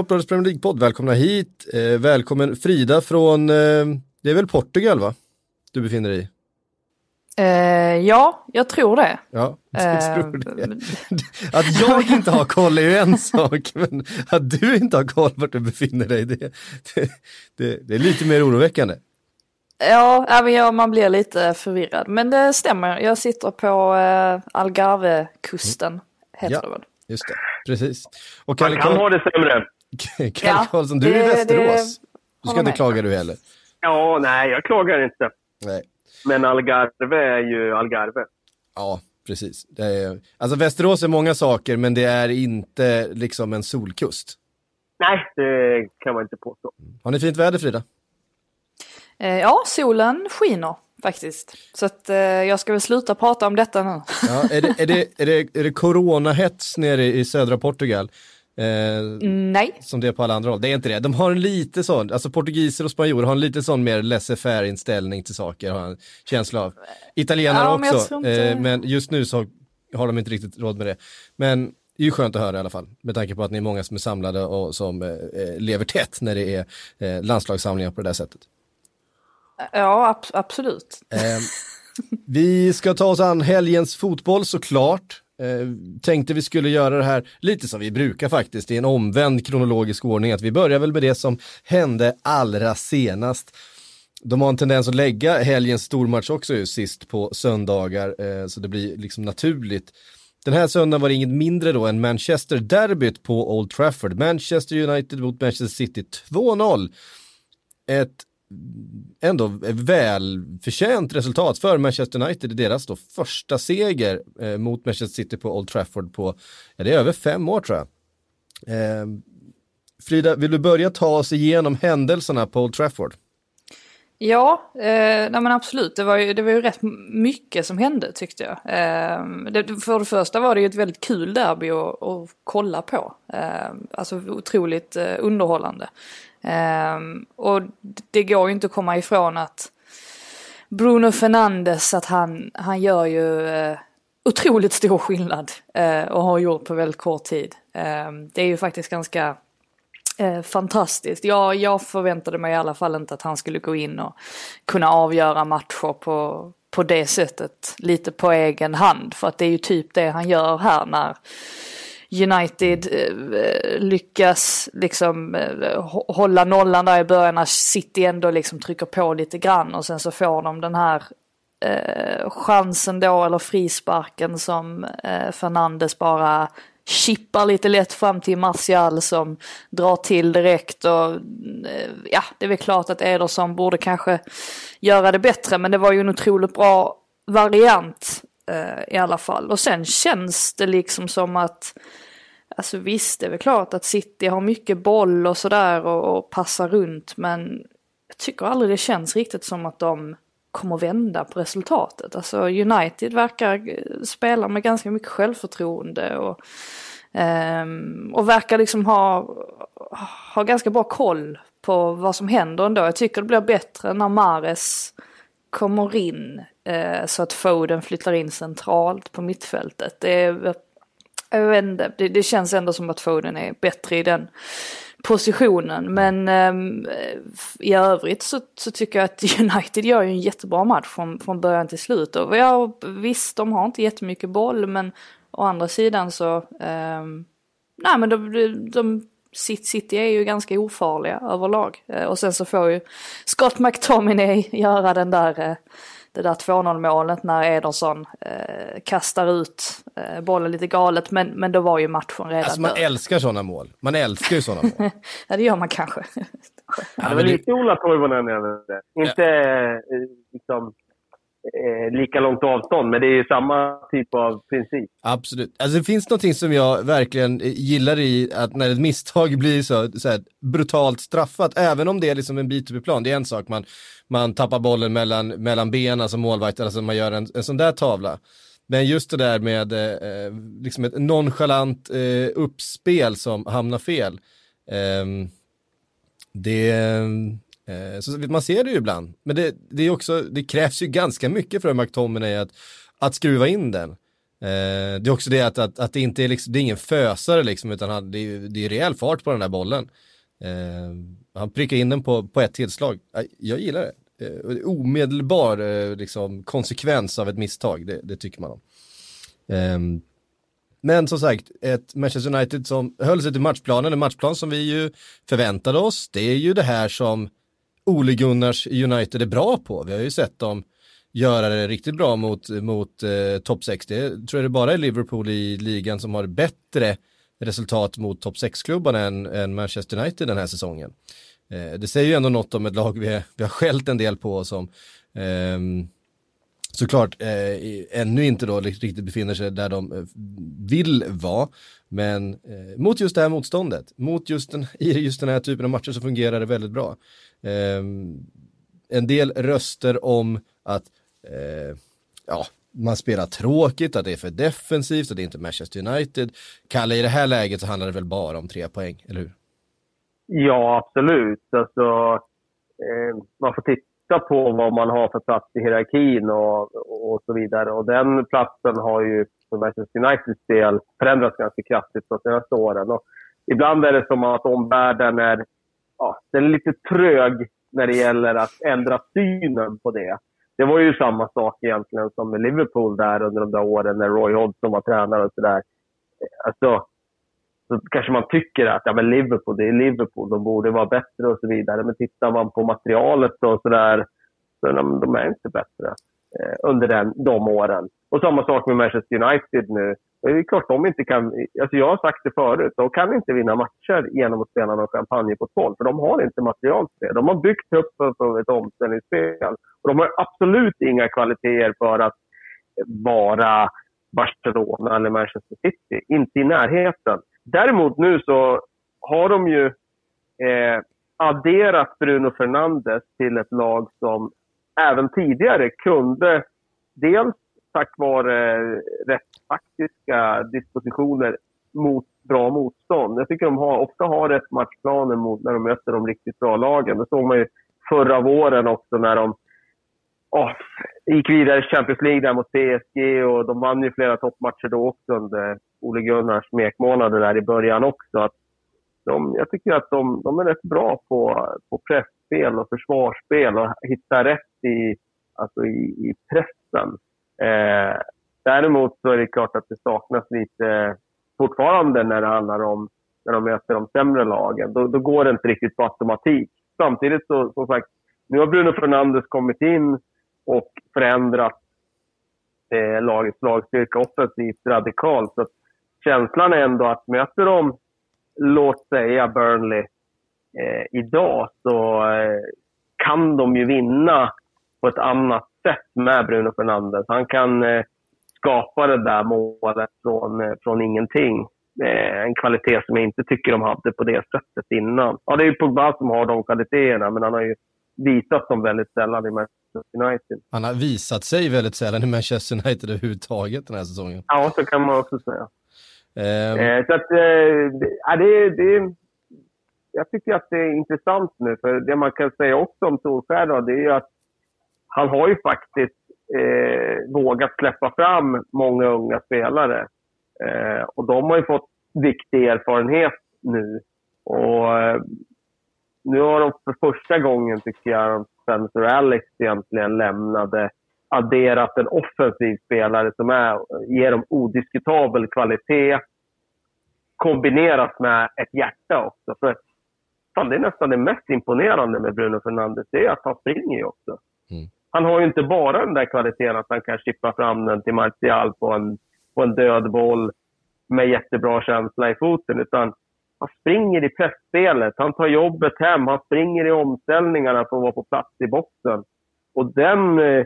Sportbladets Premier League-podd, välkomna hit. Eh, välkommen Frida från, eh, det är väl Portugal va? Du befinner dig i? Eh, ja, jag tror det. Ja, jag tror det. Att jag inte har koll är ju en sak, men att du inte har koll vart du befinner dig, det, det, det, är lite mer oroväckande. Ja, men ja, man blir lite förvirrad. Men det stämmer, jag sitter på eh, Algarve-kusten, heter Ja. det väl? Just det, precis. Och Man kan ha det sämre. Kalle Ja, Karlsson, du är i Västerås. Du ska inte klaga du heller. Ja, nej, jag klagar inte. Nej. Men Algarve är ju Algarve. Ja, precis. Det är, alltså Västerås är många saker, men det är inte liksom en solkust. Nej, det kan man inte påstå. Har ni fint väder Frida? Eh, ja, solen skiner faktiskt. Så att eh, jag ska väl sluta prata om detta nu. Ja, är, det, är, det, är, det, är det coronahets nere i södra Portugal? Eh, Nej. som det är på alla andra håll. Det är inte det. De har en lite sån, alltså portugiser och spanjorer har en lite sån mer laissez-faire inställning till saker, har en känsla av. Italienare Ja, men också, tror inte- eh, men just nu så har de inte riktigt råd med det. Men det är ju skönt att höra i alla fall, med tanke på att ni är många som är samlade och som eh, eh, lever tätt när det är eh, landslagssamlingar på det där sättet. Ja, ab- absolut. Eh, vi ska ta oss an helgens fotboll såklart. Eh, tänkte vi skulle göra det här lite som vi brukar faktiskt, i en omvänd kronologisk ordning. Att vi börjar väl med det som hände allra senast. De har en tendens att lägga helgens stormatch också ju, sist på söndagar, eh, så det blir liksom naturligt. Den här söndagen var det inget mindre då än Manchester-derbyt på Old Trafford. Manchester United mot Manchester City 2-0. Ett ändå välförtjänt resultat för Manchester United i deras då första seger eh, mot Manchester City på Old Trafford på, ja det är över fem år tror jag. Eh, Frida, vill du börja ta oss igenom händelserna på Old Trafford? Ja, eh, nej men absolut. Det var, ju, det var ju rätt mycket som hände tyckte jag. Eh, det, för det första var det ju ett väldigt kul derby att, att kolla på. Eh, alltså otroligt eh, underhållande. Um, och det går ju inte att komma ifrån att Bruno Fernandes, att han, han gör ju uh, otroligt stor skillnad uh, och har gjort på väldigt kort tid. Um, det är ju faktiskt ganska eh, fantastiskt. Jag, jag förväntade mig i alla fall inte att han skulle gå in och kunna avgöra matcher på, på det sättet. Lite på egen hand. För att det är ju typ det han gör här när United eh, eh, lyckas liksom eh, hålla nollan där i början när City ändå liksom trycker på lite grann och sen så får de den här eh, chansen då eller frisparken som eh, Fernandes bara chippar lite lätt fram till Martial som drar till direkt och eh, ja, det är väl klart att Ederson borde kanske göra det bättre men det var ju en otroligt bra variant. Eh, i alla fall. Och sen känns det liksom som att Alltså visst, det är väl klart att City har mycket boll och sådär och, och passar runt men jag tycker aldrig det känns riktigt som att de kommer vända på resultatet. Alltså United verkar eh, spela med ganska mycket självförtroende och, um, och verkar liksom ha, ha ganska bra koll på vad som händer ändå. Jag tycker det blir bättre när Mares kommer in Eh, så att Foden flyttar in centralt på mittfältet. Det, är, jag vet inte, det, det känns ändå som att Foden är bättre i den positionen. Men eh, i övrigt så, så tycker jag att United gör ju en jättebra match från, från början till slut. Och ja, visst, de har inte jättemycket boll men å andra sidan så, eh, nej men de, de, de City är ju ganska ofarliga överlag. Eh, Och sen så får ju Scott McTominay göra den där, eh, det där 2-0 målet när Ederson eh, kastar ut eh, bollen lite galet. Men, men då var ju matchen redan Alltså man död. älskar sådana mål. Man älskar ju sådana mål. Ja det gör man kanske. Ja, det var men det- lite Ola Toivonen över det. Inte eh, liksom, eh, lika långt avstånd, men det är ju samma typ av princip. Absolut. Alltså det finns någonting som jag verkligen eh, gillar i att när ett misstag blir så, så här, brutalt straffat, även om det är liksom en bit upp i plan, det är en sak, man, man tappar bollen mellan, mellan benen som målvakt, alltså man gör en, en sån där tavla. Men just det där med eh, eh liksom ett nonchalant eh, uppspel som hamnar fel, eh, det, ehm, Eh, så man ser det ju ibland, men det, det, är också, det krävs ju ganska mycket för McTominay att, att skruva in den. Eh, det är också det att, att, att det inte är, liksom, det är ingen fösare liksom, utan han, det, är, det är rejäl fart på den där bollen. Eh, han prickar in den på, på ett tillslag. Jag gillar det. omedelbar liksom, konsekvens av ett misstag, det, det tycker man om. Ehm, men som sagt, ett Manchester United som höll sig till matchplanen, en matchplan som vi ju förväntade oss. Det är ju det här som Ole Gunnars United är bra på. Vi har ju sett dem göra det riktigt bra mot, mot eh, topp 6. Det tror jag det bara är Liverpool i ligan som har bättre resultat mot topp 6-klubbarna än, än, Manchester United den här säsongen. Eh, det säger ju ändå något om ett lag vi, vi har skällt en del på som eh, såklart eh, ännu inte då riktigt befinner sig där de eh, vill vara. Men eh, mot just det här motståndet, mot just den, i just den här typen av matcher så fungerar det väldigt bra. Eh, en del röster om att eh, ja, man spelar tråkigt, att det är för defensivt, att det är inte Manchester United. Kalle, i det här läget så handlar det väl bara om tre poäng, eller hur? Ja, absolut. Alltså, eh, man får titta titta på vad man har för plats i hierarkin och, och så vidare. Och den platsen har ju för Manchester Uniteds del förändrats ganska kraftigt de senaste åren. Och ibland är det som att omvärlden är, ja, den är lite trög när det gäller att ändra synen på det. Det var ju samma sak egentligen som med Liverpool där under de där åren när Roy Hodgson var tränare och sådär. Alltså, så kanske man tycker att ja, men Liverpool, det är Liverpool, de borde vara bättre och så vidare. Men tittar man på materialet och sådär, så de, de är inte bättre eh, under den, de åren. Och samma sak med Manchester United nu. Det är klart de inte kan... Alltså jag har sagt det förut, de kan inte vinna matcher genom att spela någon champagne på 12, för de har inte material till det. De har byggt upp för ett omställningsspel. Och de har absolut inga kvaliteter för att vara Barcelona eller Manchester City. Inte i närheten. Däremot nu så har de ju eh, adderat Bruno Fernandes till ett lag som även tidigare kunde, dels tack vare eh, rätt faktiska dispositioner mot bra motstånd. Jag tycker de har, ofta har rätt matchplaner mot, när de möter de riktigt bra lagen. Det såg man ju förra våren också när de oh, gick vidare i Champions League där mot PSG och de vann ju flera toppmatcher då också under Ole Gunnars smekmånader där i början också. Att de, jag tycker att de, de är rätt bra på, på pressspel och försvarsspel och hitta rätt i, alltså i, i pressen. Eh, däremot så är det klart att det saknas lite fortfarande när det handlar om när de möter de sämre lagen. Då, då går det inte riktigt på automatik. Samtidigt så, som sagt, nu har Bruno Fernandes kommit in och förändrat eh, lagets lagstyrka offensivt radikalt. Så känslan är ändå att möter de, låt säga Burnley eh, idag, så eh, kan de ju vinna på ett annat sätt med Bruno Fernandes. Han kan eh, skapa det där målet från, eh, från ingenting. En kvalitet som jag inte tycker de hade på det sättet innan. Ja, det är ju Pogba som har de kvaliteterna, men han har ju visat dem väldigt sällan i Manchester United. Han har visat sig väldigt sällan i Manchester United överhuvudtaget den här säsongen. Ja, så kan man också säga. Ehm. Eh, så att, eh, ja, det, det, jag tycker att det är intressant nu, för det man kan säga också om Solskjaer det är ju att han har ju faktiskt eh, vågat släppa fram många unga spelare. Eh, och de har ju fått viktig erfarenhet nu. Och eh, nu har de för första gången, tycker jag, Spencer Alex egentligen lämnade, adderat en offensiv spelare som är, ger dem odiskutabel kvalitet kombinerat med ett hjärta också. För fan, det är nästan det mest imponerande med Bruno Fernandes, det är att han springer ju också. Mm. Han har ju inte bara den där kvaliteten att han kan chippa fram den till Martial på en, på en död boll med jättebra känsla i foten, utan han springer i pressspelet, han tar jobbet hem, han springer i omställningarna för att vara på plats i boxen. Och den, eh,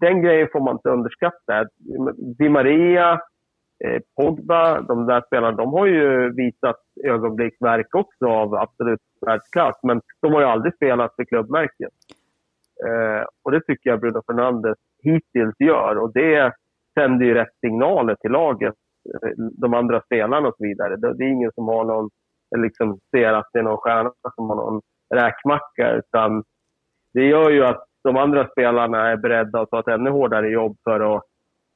den grejen får man inte underskatta. Di Maria, Eh, Pogba, de där spelarna, de har ju visat ögonblicksverk också av absolut världsklass. Men de har ju aldrig spelat för klubbmärket. Eh, och det tycker jag Bruno Fernandes hittills gör. Och det sänder ju rätt signaler till laget eh, de andra spelarna och så vidare. Det, är ingen som har någon, liksom ser att det är någon stjärna som har någon räkmacka. Utan det gör ju att de andra spelarna är beredda att ta ett ännu hårdare jobb för att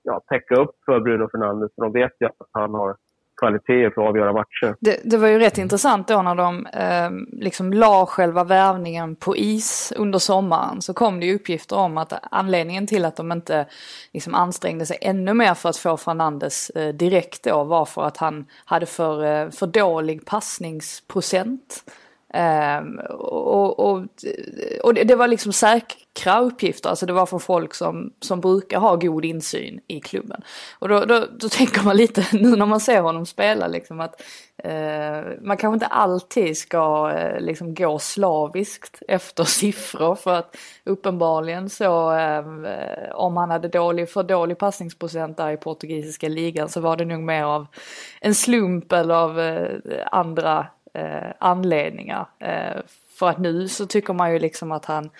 ja, täcka upp för Bruno Fernandes. För de vet ju att han har kvaliteter för att avgöra matcher. Det, det var ju rätt intressant då när de eh, liksom la själva värvningen på is under sommaren. Så kom det ju uppgifter om att anledningen till att de inte liksom ansträngde sig ännu mer för att få Fernandes eh, direkt då var för att han hade för, eh, för dålig passningsprocent. Um, och, och, och det, det, var liksom säkra uppgifter, alltså det var för folk som, som brukar ha god insyn i klubben. Och då, då, då tänker man lite nu när man ser honom spela liksom att uh, man kanske inte alltid ska uh, liksom gå slaviskt efter siffror för att uppenbarligen så uh, om han hade dålig, för dålig passningsprocent där i portugisiska ligan så var det nog mer av en slump eller av andra eh, anledningar. Eh, för att nu så tycker man ju liksom att han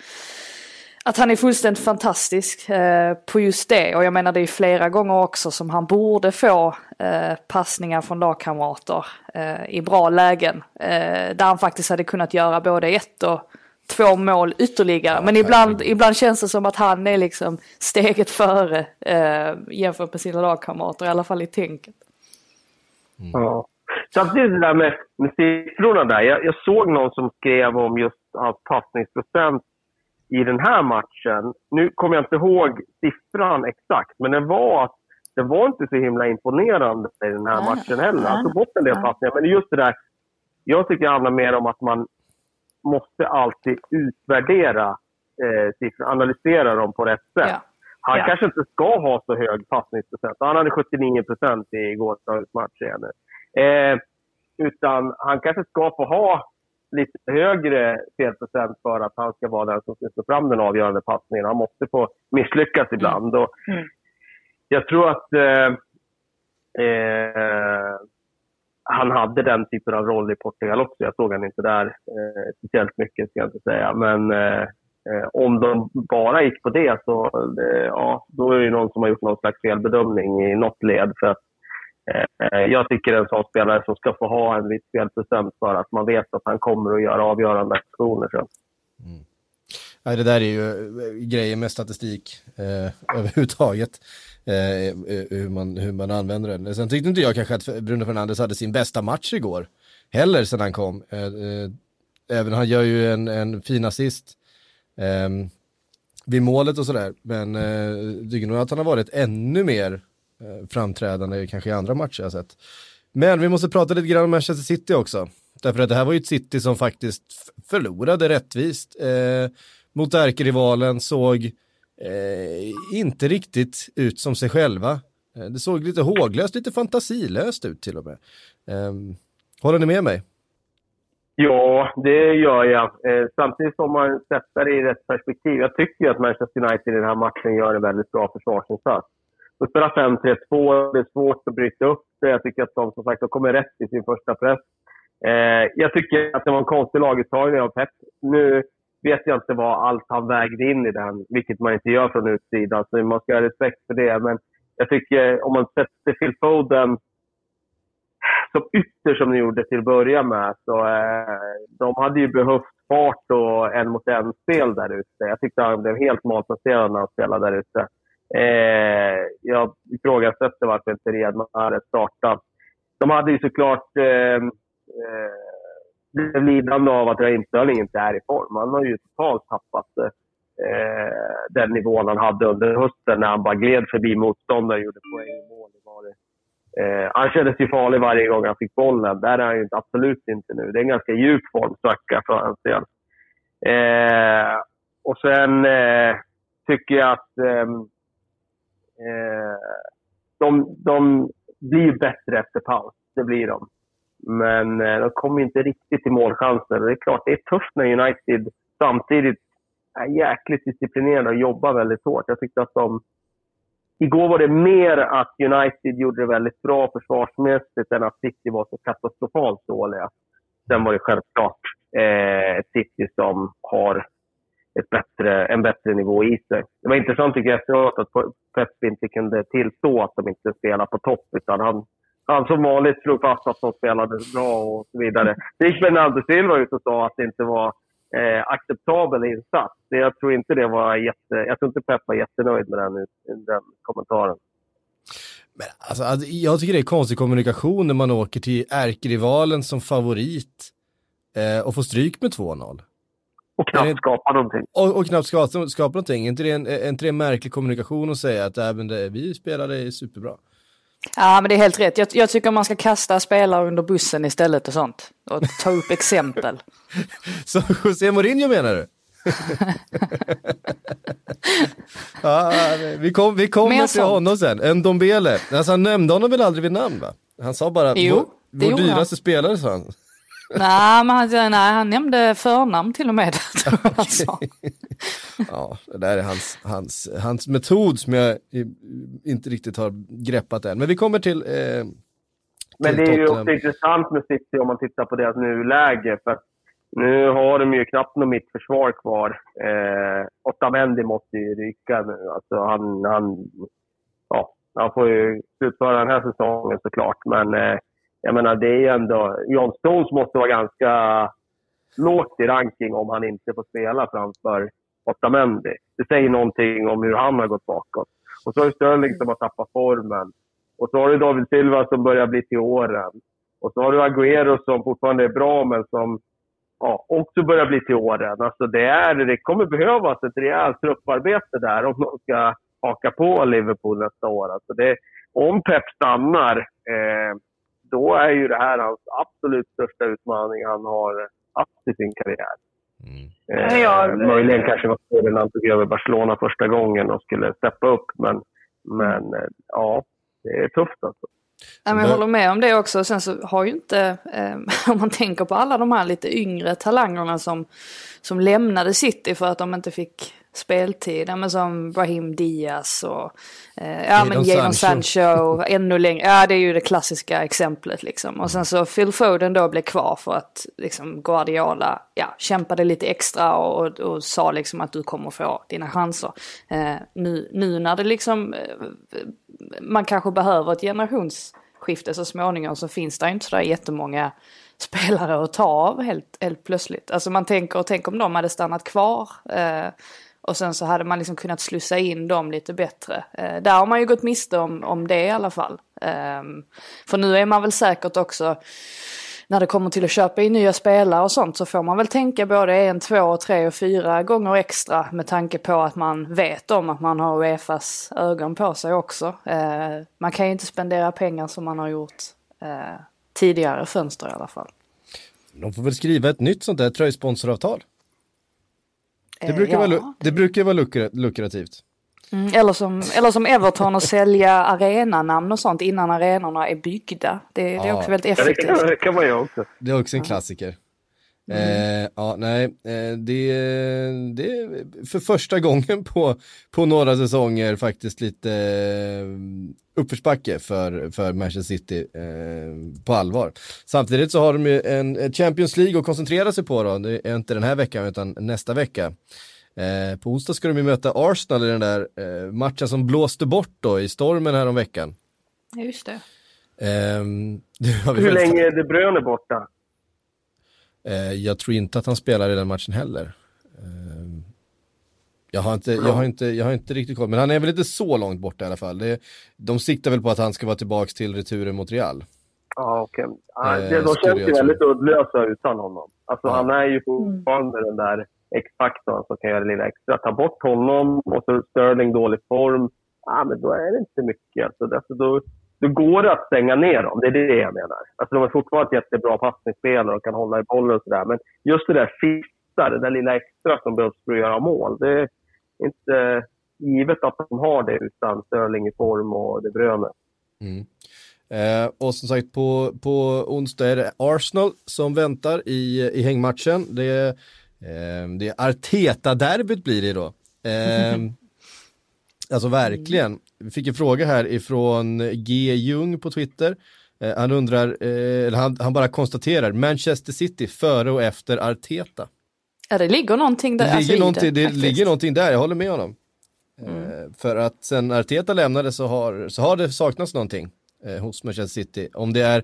att han är fullständigt fantastisk eh, på just det. Och jag menar det är flera gånger också som han borde få eh, passningar från lagkamrater eh, i bra lägen. Eh, där han faktiskt hade kunnat göra både ett och två mål ytterligare. Ja, Men ibland, ibland känns det som att han är liksom steget före eh, jämfört med sina lagkamrater, i alla fall i tänket. Mm. Ja. Samtidigt det där med, med siffrorna där. Jag, jag, såg någon som skrev om just hans passningsprocent i den här matchen. Nu kommer jag inte ihåg siffran exakt, men det var att det var inte så himla imponerande i den här matchen heller. Han tog bort en del passningar, men just det där. Jag tycker det handlar mer om att man måste alltid utvärdera eh, siffror, analysera dem på rätt sätt. Ja. Han ja. kanske inte ska ha så hög passningsprocent. Han hade 79 procent i gårdagens match igen. Eh, utan han kanske ska få ha lite högre felprocent för att han ska vara den som ska slå fram den avgörande passningen. Han måste få misslyckas ibland. Och mm. Jag tror att eh, eh, han hade den typen av roll i Portugal också. Jag såg han inte där eh, speciellt mycket, ska jag inte säga. Men eh, eh, om de bara gick på det så eh, ja, då är det någon som har gjort någon slags felbedömning i något led. För att Eh, jag tycker en sån spelare som ska få ha en viss spelprocent för att man vet att han kommer att göra avgörande aktioner sen. Mm. Nej, det där är ju eh, grejer med statistik eh, överhuvudtaget. Eh, eh, hur, man, hur man använder den. Sen tyckte inte jag kanske att Bruno Fernandes hade sin bästa match igår. Heller sen han kom. Eh, även han gör ju en, en fin assist. Ehm, vid målet och sådär. Men eh, tycker nog att han har varit ännu mer Eh, framträdande kanske i andra matcher jag sett. Men vi måste prata lite grann om Manchester City också. Därför att det här var ju ett City som faktiskt förlorade rättvist eh, mot ärkerivalen, såg eh, inte riktigt ut som sig själva. Eh, det såg lite håglöst, lite fantasilöst ut till och med. Eh, håller ni med mig? Ja, det gör jag. Eh, samtidigt som man sätter det i rätt perspektiv. Jag tycker ju att Manchester United i den här matchen gör en väldigt bra försvarsinsats de spelar 5-3-2. Det är svårt att bryta upp det. Jag tycker att de som sagt kommer rätt i sin första press. Eh, jag tycker att det var en konstig laguttagning av Pep. Nu vet jag inte vad allt han vägde in i den, vilket man inte gör från utsidan. Så man ska ha respekt för det. Men jag tycker om man sätter Phil Foden som ytter som ni gjorde till att börja med, så eh, de hade ju behövt fart och en mot en-spel där ute. Jag tyckte han blev helt malplacerad när han spelade där ute. Eh, jag ifrågasätter varför inte Riyad Mahrez startade. De hade ju såklart eh, eh, lidande av att Raheem Sterling inte är i form. Han har ju totalt tappat eh, den nivån han hade under hösten när han bara gled förbi motståndare och gjorde poäng i mål. Eh, han kändes ju farlig varje gång han fick bollen. Där är han ju absolut inte nu. Det är en ganska djup formsvacka för hans del. Eh, och sen eh, tycker jag att Eh, Eh, de, de blir bättre efter paus. Det blir de. Men eh, de kommer inte riktigt till målchanser. Det är klart, det är tufft när United samtidigt är jäkligt disciplinerade och jobbar väldigt hårt. Jag tyckte att de... Igår var det mer att United gjorde det väldigt bra försvarsmässigt än att City var så katastrofalt dåliga. Sen var det självklart eh, City som har ett bättre, en bättre nivå i sig. Det var intressant tycker jag efteråt att Pep inte kunde tillstå att de inte spelar på topp. Utan han, han som vanligt slog fast att de spelade bra och så vidare. Det gick Bernardo Silva ut och sa att det inte var eh, acceptabel insats. Jag tror inte det var jätte... Jag tror inte Pep var jättenöjd med den, den kommentaren. Men alltså, jag tycker det är konstig kommunikation när man åker till ärkerivalen som favorit eh, och får stryk med 2-0. Och knappt det, skapa någonting. Och, och knappt skapa, skapa någonting. Är inte det en, är inte det en märklig kommunikation att säga att även det, vi spelade superbra? Ja, men det är helt rätt. Jag, jag, tycker man ska kasta spelare under bussen istället och sånt. Och ta upp exempel. Så José Mourinho menar du? ja, vi, kom, vi kommer till honom sen. En Dombele. Alltså, han nämnde honom väl aldrig vid namn va? Han sa bara jo, vår, vår dyraste han. spelare sa han. Nej, men han, nej, han nämnde förnamn till och med. ja, det där är hans, hans, hans metod som jag inte riktigt har greppat än. Men vi kommer till eh, men det är ju också intressant med City om man tittar på deras nuläge. För nu har de ju knappt något mittförsvar kvar. Eh, Otamendi måste ju ryka nu. Alltså han, han, ja, han får ju slutföra den här säsongen såklart. Men eh, jag menar, det är ju ändå... John Stones måste vara ganska lågt i ranking om han inte får spela framför Otamendi. Det säger någonting om hur han har gått bakåt. Och så har du Sterling som har tappat formen. Och så har du David Silva som börjar bli till åren. Och så har du Agüero som fortfarande är bra, men som ja, också börjar bli till åren. Alltså det, är, det kommer behövas ett rejält trupparbete där om de ska haka på Liverpool nästa år. Alltså det, om Pep stannar, eh, då är ju det här hans absolut största utmaning han har haft i sin karriär. Mm. Eh, ja, möjligen kanske var det när han tog över Barcelona första gången och skulle steppa upp, men, men eh, ja, det är tufft alltså. Ja, men jag håller med om det också. Sen så har ju inte, eh, om man tänker på alla de här lite yngre talangerna som, som lämnade City för att de inte fick speltid. Ja, men som Brahim Diaz och eh, ja, men Jadon Sancho. Ännu längre. Ja, det är ju det klassiska exemplet liksom. Och sen så Phil Foden då blev kvar för att liksom Guardiola ja, kämpade lite extra och, och, och sa liksom att du kommer få dina chanser. Eh, nu, nu när det liksom eh, man kanske behöver ett generationsskifte så småningom så finns det inte sådär jättemånga spelare att ta av helt, helt plötsligt. Alltså man tänker, tänk om de hade stannat kvar. Eh, och sen så hade man liksom kunnat slussa in dem lite bättre. Eh, där har man ju gått miste om, om det i alla fall. Eh, för nu är man väl säkert också när det kommer till att köpa in nya spelare och sånt så får man väl tänka både en, två, tre och fyra gånger extra med tanke på att man vet om att man har Uefas ögon på sig också. Eh, man kan ju inte spendera pengar som man har gjort eh, tidigare fönster i alla fall. De får väl skriva ett nytt sånt där tröjsponsoravtal. Det brukar, ja. vara, det brukar vara lukrativt. Mm, eller, som, eller som Everton och sälja arenanamn och sånt innan arenorna är byggda. Det, det är också väldigt effektivt. Ja, det, kan, det kan man ju också. Det är också en klassiker. Mm. Eh, ja, nej, eh, det, det är för första gången på, på några säsonger faktiskt lite eh, uppförsbacke för, för Manchester City eh, på allvar. Samtidigt så har de ju en Champions League att koncentrera sig på då, det är inte den här veckan utan nästa vecka. Eh, på onsdag ska de ju möta Arsenal i den där eh, matchen som blåste bort då i stormen här om veckan. Just det. Eh, det Hur länge är De Bruyne borta? Eh, jag tror inte att han spelar i den matchen heller. Eh, jag har, inte, jag, har inte, jag har inte riktigt koll, men han är väl inte så långt borta i alla fall. Det, de siktar väl på att han ska vara tillbaka till returen mot Real. Ja, okej. Okay. Eh, de känns ju väldigt uddlösa utan honom. Alltså ja. han är ju fortfarande mm. den där X-faktorn som kan göra det lilla extra. Ta bort honom och så Sterling dålig form. Ah, men då är det inte mycket. Alltså, alltså, då, då går det att stänga ner dem. Det är det jag menar. Alltså, de är fortfarande ett jättebra passningsspelare och kan hålla i bollen och sådär. Men just det där sista, det där lilla extra som behövs för att göra mål. Det är inte givet att de har det utan Sterling i form och De Bruyne. Mm. Eh, och som sagt på, på onsdag är det Arsenal som väntar i, i hängmatchen. Det är, det är Arteta-derbyt blir det då. Eh, alltså verkligen. Vi fick en fråga här ifrån G. Jung på Twitter. Eh, han undrar, eh, eller han, han bara konstaterar, Manchester City före och efter Arteta. Ja, det ligger någonting där. Det, ligger, alltså någonting, det, det ligger någonting där, jag håller med honom. Mm. Eh, för att sen Arteta lämnade så har, så har det saknats någonting hos Manchester City. Om det är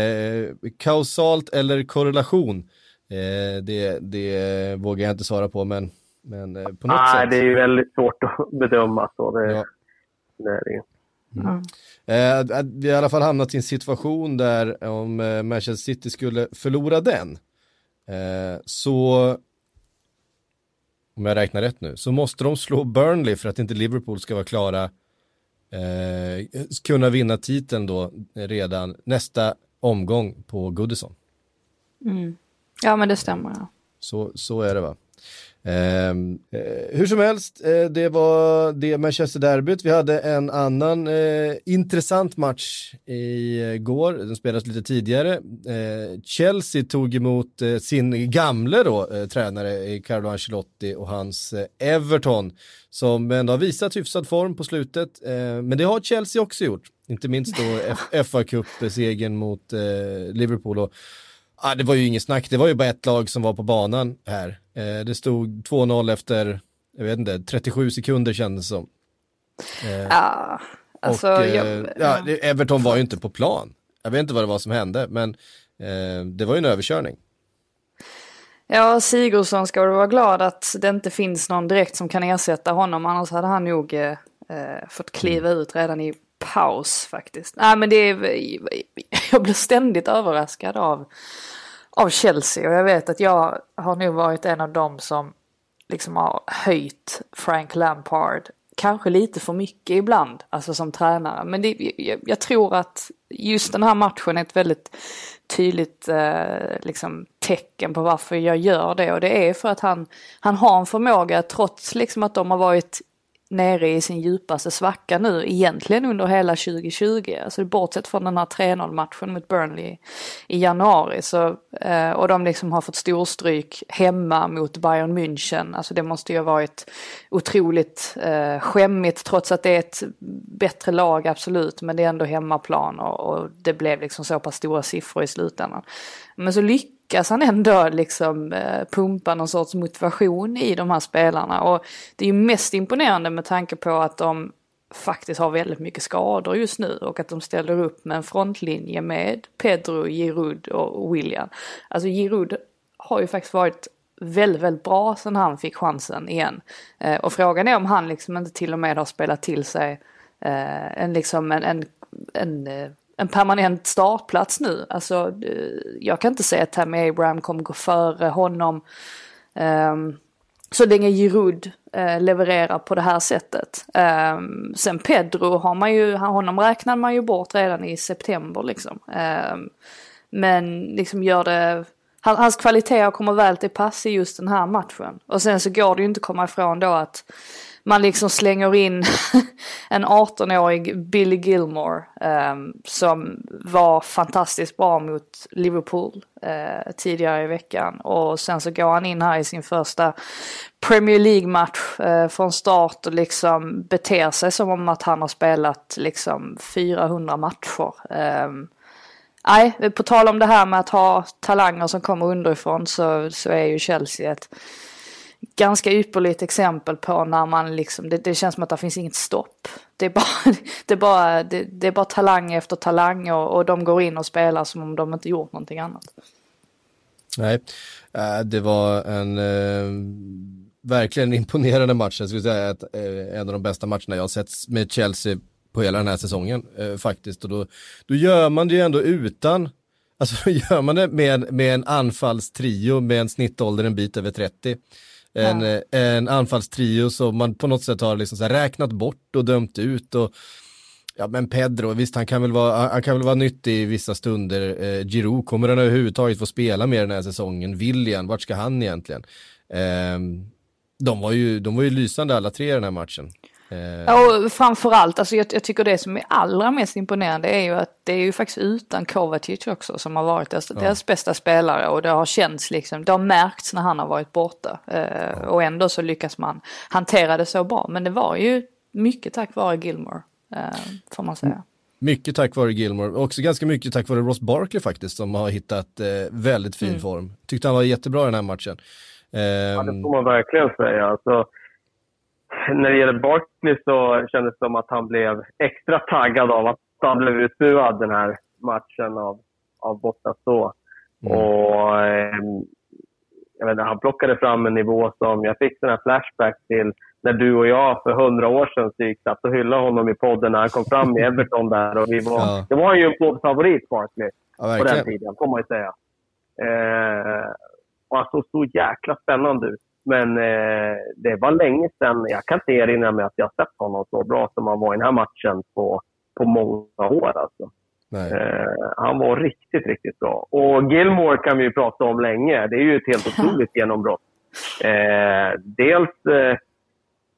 eh, kausalt eller korrelation, eh, det, det vågar jag inte svara på, men, men på något Nej, sätt. det är ju väldigt svårt att bedöma. Så det, ja. det är det. Mm. Eh, vi har i alla fall hamnat i en situation där om eh, Manchester City skulle förlora den eh, så om jag räknar rätt nu, så måste de slå Burnley för att inte Liverpool ska vara klara eh, kunna vinna titeln då redan nästa omgång på Goodison. Mm. Ja men det stämmer. Ja. Så, så är det va. Ehm, eh, hur som helst, eh, det var det Manchester-derbyt. Vi hade en annan eh, intressant match igår, den spelades lite tidigare. Eh, Chelsea tog emot eh, sin gamle då, eh, tränare eh, Carlo Ancelotti och hans eh, Everton som ändå har visat hyfsad form på slutet. Eh, men det har Chelsea också gjort, inte minst då fa Cup-segern mot Liverpool. Och, ah, det var ju inget snack, det var ju bara ett lag som var på banan här. Eh, det stod 2-0 efter, jag vet inte, 37 sekunder kändes det som. Eh, ja, alltså. Och, jag, ja, Everton var ju inte på plan. Jag vet inte vad det var som hände, men eh, det var ju en överkörning. Ja, Sigurdsson ska vara glad att det inte finns någon direkt som kan ersätta honom, annars hade han nog eh, fått kliva mm. ut redan i paus faktiskt. Nej men det är, jag blir ständigt överraskad av av Chelsea och jag vet att jag har nog varit en av dem som liksom har höjt Frank Lampard kanske lite för mycket ibland, alltså som tränare. Men det, jag, jag, tror att just den här matchen är ett väldigt tydligt eh, liksom, tecken på varför jag gör det. Och det är för att han, han har en förmåga, trots liksom att de har varit nere i sin djupaste svacka nu egentligen under hela 2020. Alltså bortsett från den här 3-0 matchen mot Burnley i januari. Så, eh, och de liksom har fått storstryk hemma mot Bayern München. Alltså det måste ju ha varit otroligt eh, skämmigt trots att det är ett bättre lag absolut. Men det är ändå hemmaplan och, och det blev liksom så pass stora siffror i slutändan. Men så lyckas lyckas han ändå liksom eh, pumpa någon sorts motivation i de här spelarna. Och det är ju mest imponerande med tanke på att de faktiskt har väldigt mycket skador just nu och att de ställer upp med en frontlinje med Pedro, Giroud och William. Alltså Giroud har ju faktiskt varit väldigt, väldigt bra sen han fick chansen igen. Eh, och frågan är om han liksom inte till och med har spelat till sig eh, en, liksom en, en, en en permanent startplats nu. Alltså, eh, jag kan inte säga att Tammy Abraham kommer gå före honom. Um, så länge Giroud uh, levererar på det här sättet. Um, sen Pedro har man ju, honom räknar man ju bort redan i september liksom. Um, men liksom gör det, hans kvaliteter kommer väl till pass i just den här matchen. Och sen så går det ju inte att komma ifrån då att man liksom slänger in en 18-årig Billy Gilmore um, som var fantastiskt bra mot Liverpool uh, tidigare i veckan. Och sen så går han in här i sin första Premier League-match uh, från start och liksom beter sig som om att han har spelat liksom 400 matcher. Um, Nej, på tal om det här med att ha talanger som kommer underifrån så, så är ju Chelsea ett ganska ypperligt exempel på när man liksom, det, det, känns som att det finns inget stopp. Det är bara, det är bara, det, det är bara talang efter talang och, och de går in och spelar som om de inte gjort någonting annat. Nej, eh, det var en eh, verkligen imponerande match. Jag skulle säga att eh, en av de bästa matcherna jag har sett med Chelsea på hela den här säsongen eh, faktiskt. Och då, då gör man det ju ändå utan, alltså gör man det med, med en anfallstrio med en snittålder en bit över 30 en, ja. en anfallstrio som man på något sätt har liksom så räknat bort och dömt ut. Och, ja men Pedro, visst han kan väl vara, han kan väl vara nyttig i vissa stunder. Eh, Giroud, kommer han överhuvudtaget få spela mer den här säsongen? William, vart ska han egentligen? Eh, de, var ju, de var ju lysande alla tre i den här matchen. Eh. Ja, och framförallt, alltså jag, jag, tycker det som är allra mest imponerande är ju att det är ju faktiskt utan Kovacic också som har varit deras, ja. deras bästa spelare och det har känts liksom, det har märkts när han har varit borta. Eh, ja. Och ändå så lyckas man hantera det så bra. Men det var ju mycket tack vare Gilmore, eh, får man säga. Mycket tack vare Gilmore, också ganska mycket tack vare Ross Barkley faktiskt som har hittat eh, väldigt fin mm. form. Tyckte han var jättebra i den här matchen. ja, det får man verkligen säga. Alltså, när det gäller Barkley så kändes det som att han blev extra taggad av att han blev utbuad den här matchen av, av Bottas då. Mm. Och, eh, jag inte, han plockade fram en nivå som jag fick sån här flashback till när du och jag för hundra år sedan så gick och hyllade honom i podden när han kom fram i Everton där. Och vi var, ja. Det var ju en poddfavorit, Barkley, ja, på den tiden, får man ju säga. Eh, och han såg så jäkla spännande ut. Men eh, det var länge sedan. Jag kan inte erinra mig att jag sett honom så bra som han var i den här matchen på, på många år. Alltså. Eh, han var riktigt, riktigt bra. Och Gilmore kan vi ju prata om länge. Det är ju ett helt otroligt genombrott. Eh, dels eh,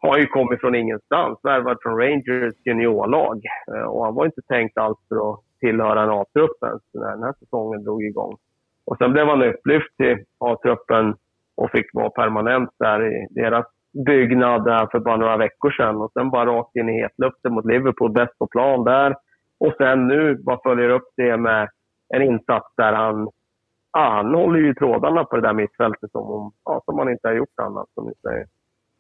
har han ju kommit från ingenstans, värvad från Rangers juniorlag. Eh, och han var inte tänkt alls för att tillhöra en A-trupp ens när den här säsongen drog igång. Och sen blev han upplyft till A-truppen och fick vara permanent där i deras byggnad där för bara några veckor sedan. Och sen bara rakt in i hetluften mot Liverpool, bäst på plan där. Och sen nu bara följer upp det med en insats där han, ja, han håller ju trådarna på det där mittfältet som, ja, som han inte har gjort annat, som ni säger.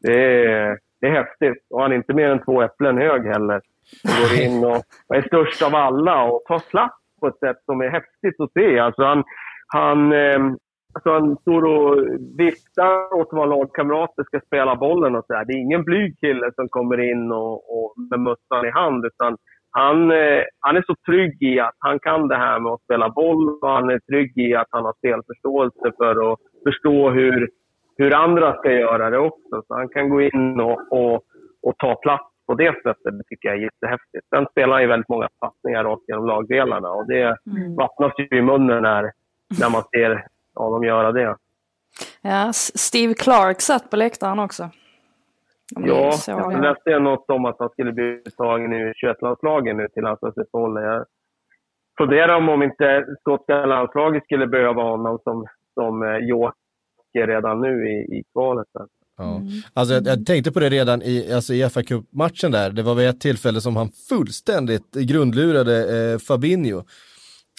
Det är, det är häftigt. Och han är inte mer än två äpplen hög heller. Han går in och, och är störst av alla och tar plats på ett sätt som är häftigt att se. Alltså han, han, eh, alltså han står och viftar åt vad lagkamrater ska spela bollen och så här. Det är ingen blyg kille som kommer in och, och med mössan i hand, utan han, eh, han är så trygg i att han kan det här med att spela boll och han är trygg i att han har spelförståelse för att förstå hur, hur andra ska göra det också. Så han kan gå in och, och, och ta plats på det sättet. Det tycker jag är jättehäftigt. Sen spelar han ju väldigt många passningar rakt genom lagdelarna och det mm. vattnas ju i munnen när, när man ser honom göra det. Ja, Steve Clark satt på läktaren också. Ja, jag läste något om att han skulle bli uttagen i 21-landslaget nu till landslagsuppehållet. Jag funderar om, om inte skotska landslaget skulle behöva honom som, som eh, joker redan nu i, i kvalet. Ja. Mm. Alltså jag, jag, tänkte på det redan i, alltså i fa Cup-matchen där. Det var vid ett tillfälle som han fullständigt grundlurade eh, Fabinho.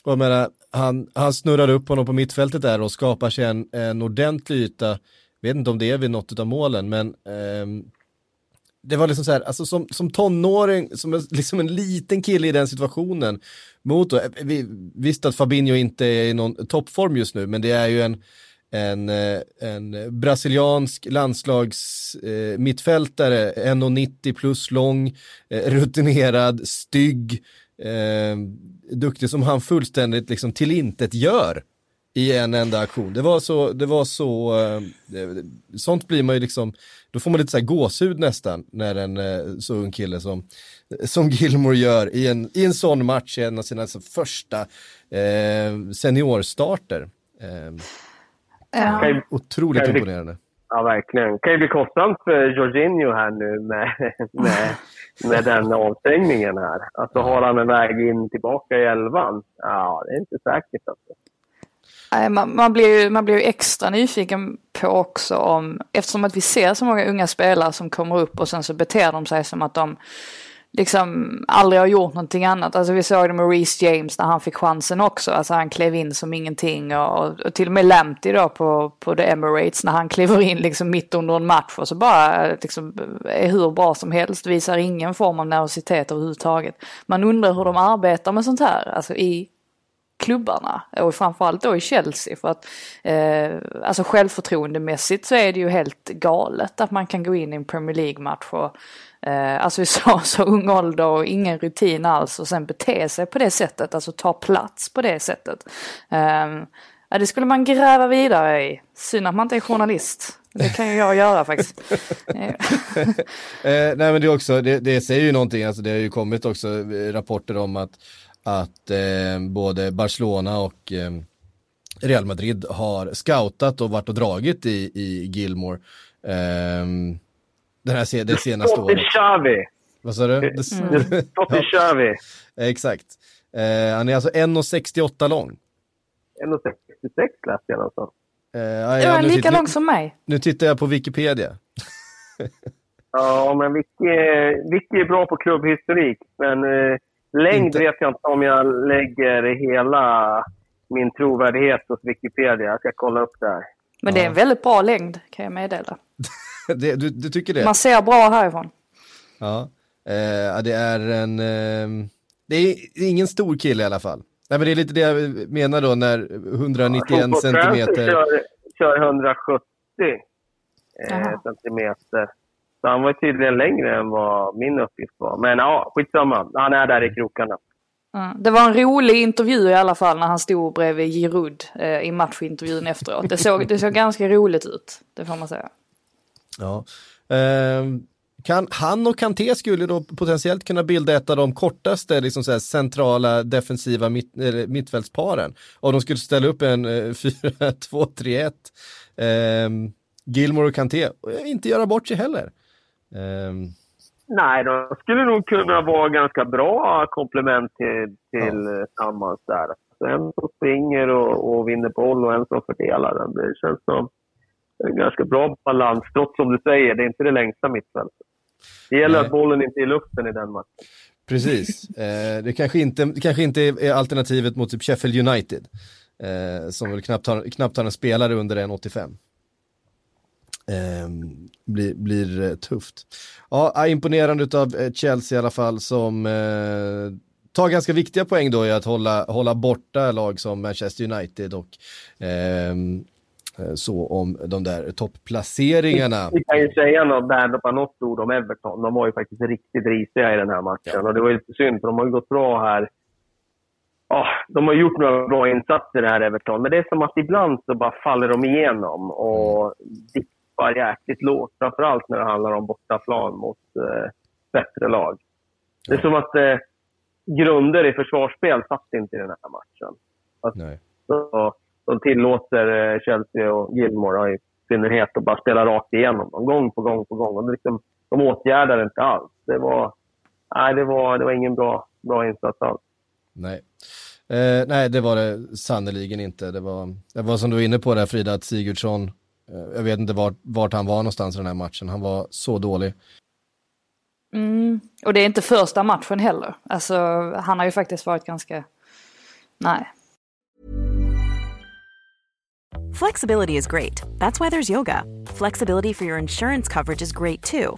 Och jag menar, han, han snurrar upp honom på mittfältet där och skapar sig en, en ordentlig yta. Vet inte om det är vid något av målen, men eh, det var liksom så här, alltså som, som tonåring, som en, liksom en liten kille i den situationen. Mot då, eh, vi, visst att Fabinho inte är i någon toppform just nu, men det är ju en, en, eh, en brasiliansk landslags eh, mittfältare, 1,90 plus lång, eh, rutinerad, stygg, eh, duktig som han fullständigt liksom tillintet gör i en enda aktion. Det var så, det var så, eh, sånt blir man ju liksom, då får man lite så här gåshud nästan när en eh, så ung kille som, som Gilmore gör i en, i en sån match, en av sina alltså, första eh, seniorstarter. Eh, ja. Otroligt imponerande. Ja, verkligen. Kan ju bli kostsamt för Jorginho här nu med, med, med den avstängningen här. Alltså har han en väg in tillbaka i elvan? Ja, det är inte säkert. Alltså. Man, man, blir ju, man blir ju extra nyfiken på också om, eftersom att vi ser så många unga spelare som kommer upp och sen så beter de sig som att de liksom aldrig har gjort någonting annat. Alltså vi såg det med Reece James när han fick chansen också. Alltså han klev in som ingenting och, och till och med Lamptey då på, på The Emirates när han kliver in liksom mitt under en match och så bara liksom är hur bra som helst. Visar ingen form av nervositet överhuvudtaget. Man undrar hur de arbetar med sånt här, alltså i klubbarna och framförallt då i Chelsea för att eh, alltså självförtroendemässigt så är det ju helt galet att man kan gå in i en Premier League-match och eh, alltså i så, så ung ålder och ingen rutin alls och sen bete sig på det sättet, alltså ta plats på det sättet. Eh, ja, det skulle man gräva vidare i. Synd att man inte är journalist. Det kan ju jag göra faktiskt. eh, nej men det också, det, det säger ju någonting, alltså det har ju kommit också eh, rapporter om att att eh, både Barcelona och eh, Real Madrid har scoutat och varit och dragit i, i Gilmore eh, den här, det senaste året. Xavi. Vad sa du? Mm. Totti Xavi. Exakt. Eh, han är alltså 1,68 lång. 1,66 läste jag någonstans. Eh, ja, ja, lika titt, lång som mig. Nu tittar jag på Wikipedia. ja, men Vicky, Vicky är bra på klubbhistorik, men eh, Längd inte... vet jag inte om jag lägger hela min trovärdighet hos Wikipedia. Jag ska kolla upp det här. Men det är en väldigt bra längd kan jag meddela. det, du, du, tycker det? Man ser bra härifrån. Ja, eh, det är en... Eh, det är ingen stor kille i alla fall. Nej, men det är lite det jag menar då när 191 ja, centimeter... Kör, kör 170 eh, centimeter. Så han var tydligen längre än vad min uppgift var. Men ja, skitsamma. Han är där i krokarna. Mm. Det var en rolig intervju i alla fall när han stod bredvid Giroud eh, i matchintervjun efteråt. Det såg, det såg ganska roligt ut, det får man säga. Ja. Eh, kan, han och Kanté skulle då potentiellt kunna bilda ett av de kortaste liksom så centrala defensiva mitt, eller, mittfältsparen. Om de skulle ställa upp en 4-2-3-1. Eh, Gilmore och Kanté, och inte göra bort sig heller. Eh, Nej, de skulle nog kunna vara ganska bra komplement till, till ja. tillsammans där. Så en som springer och, och vinner boll och en som fördelar den. Det känns som en ganska bra balans, trots som du säger, det är inte det längsta mittfältet. Det gäller Nej. att bollen inte är i luften i den matchen. Precis. Eh, det kanske inte, kanske inte är alternativet mot typ Sheffield United. Eh, som väl knappt har, knappt har en spelare under 1,85. Eh, blir, blir tufft. Ja, imponerande av eh, Chelsea i alla fall som eh, tar ganska viktiga poäng då i att hålla, hålla borta lag som Manchester United och eh, så om de där topplaceringarna. Vi kan ju säga något, där, bara något ord om Everton. De var ju faktiskt riktigt risiga i den här matchen. Ja. Och det var ju lite synd, för de har ju gått bra här. Ja, de har gjort några bra insatser här Everton, men det är som att ibland så bara faller de igenom och mm dippar jäkligt lågt. Framförallt när det handlar om bortaplan mot eh, bättre lag. Det är som att eh, grunder i försvarsspel satt inte i den här matchen. Nej. Så, de tillåter eh, Chelsea och Gilmore i synnerhet att bara spela rakt igenom dem, gång på gång på gång. Och liksom, de åtgärdar inte alls. Det var, nej, det var, det var ingen bra, bra insats alls. Nej. Eh, nej, det var det sannerligen inte. Det var, det var som du var inne på där Frida, att Sigurdsson jag vet inte vart, vart han var någonstans i den här matchen. Han var så dålig. Mm. Och det är inte första matchen heller. Alltså, han har ju faktiskt varit ganska... Nej. Flexibility is great. That's why there's yoga. Flexibility for your insurance coverage is great too.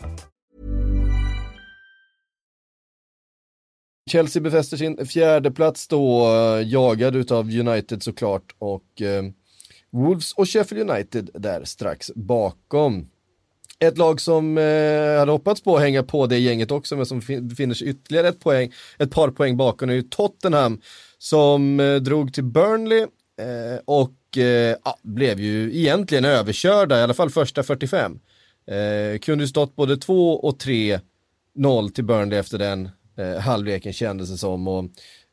Chelsea befäster sin fjärde plats då, eh, jagad utav United såklart och eh, Wolves och Sheffield United där strax bakom. Ett lag som eh, hade hoppats på att hänga på det gänget också, men som befinner sig ytterligare ett, poäng, ett par poäng bakom är ju Tottenham som eh, drog till Burnley eh, och eh, ja, blev ju egentligen överkörda, i alla fall första 45. Eh, kunde ju stått både 2 och 3-0 till Burnley efter den eh, halvleken kändes det som. Och,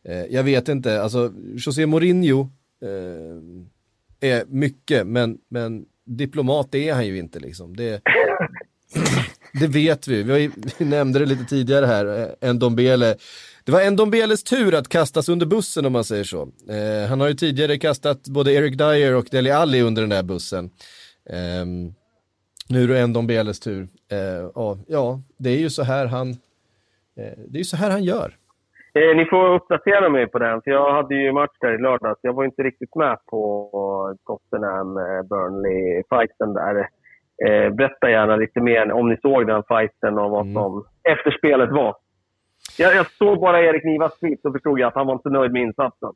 eh, jag vet inte, alltså José Mourinho eh, är mycket, men, men diplomat är han ju inte liksom. Det, det vet vi. Vi, vi nämnde det lite tidigare här, eh, en Dombele. Det var Ndombeles tur att kastas under bussen om man säger så. Eh, han har ju tidigare kastat både Eric Dyer och Deli Alli under den där bussen. Eh, nu är det Ndombeles tur. Eh, ja, det är ju så här han, det är ju så här han gör. Eh, ni får uppdatera mig på den, för jag hade ju match där i lördags. Jag var inte riktigt med på Tottenham-Burnley-fighten där. Eh, berätta gärna lite mer om ni såg den fighten och vad mm. som mm. efterspelet var. Jag, jag såg bara Erik Nivas tweet och förstod jag att han var inte nöjd med insatsen.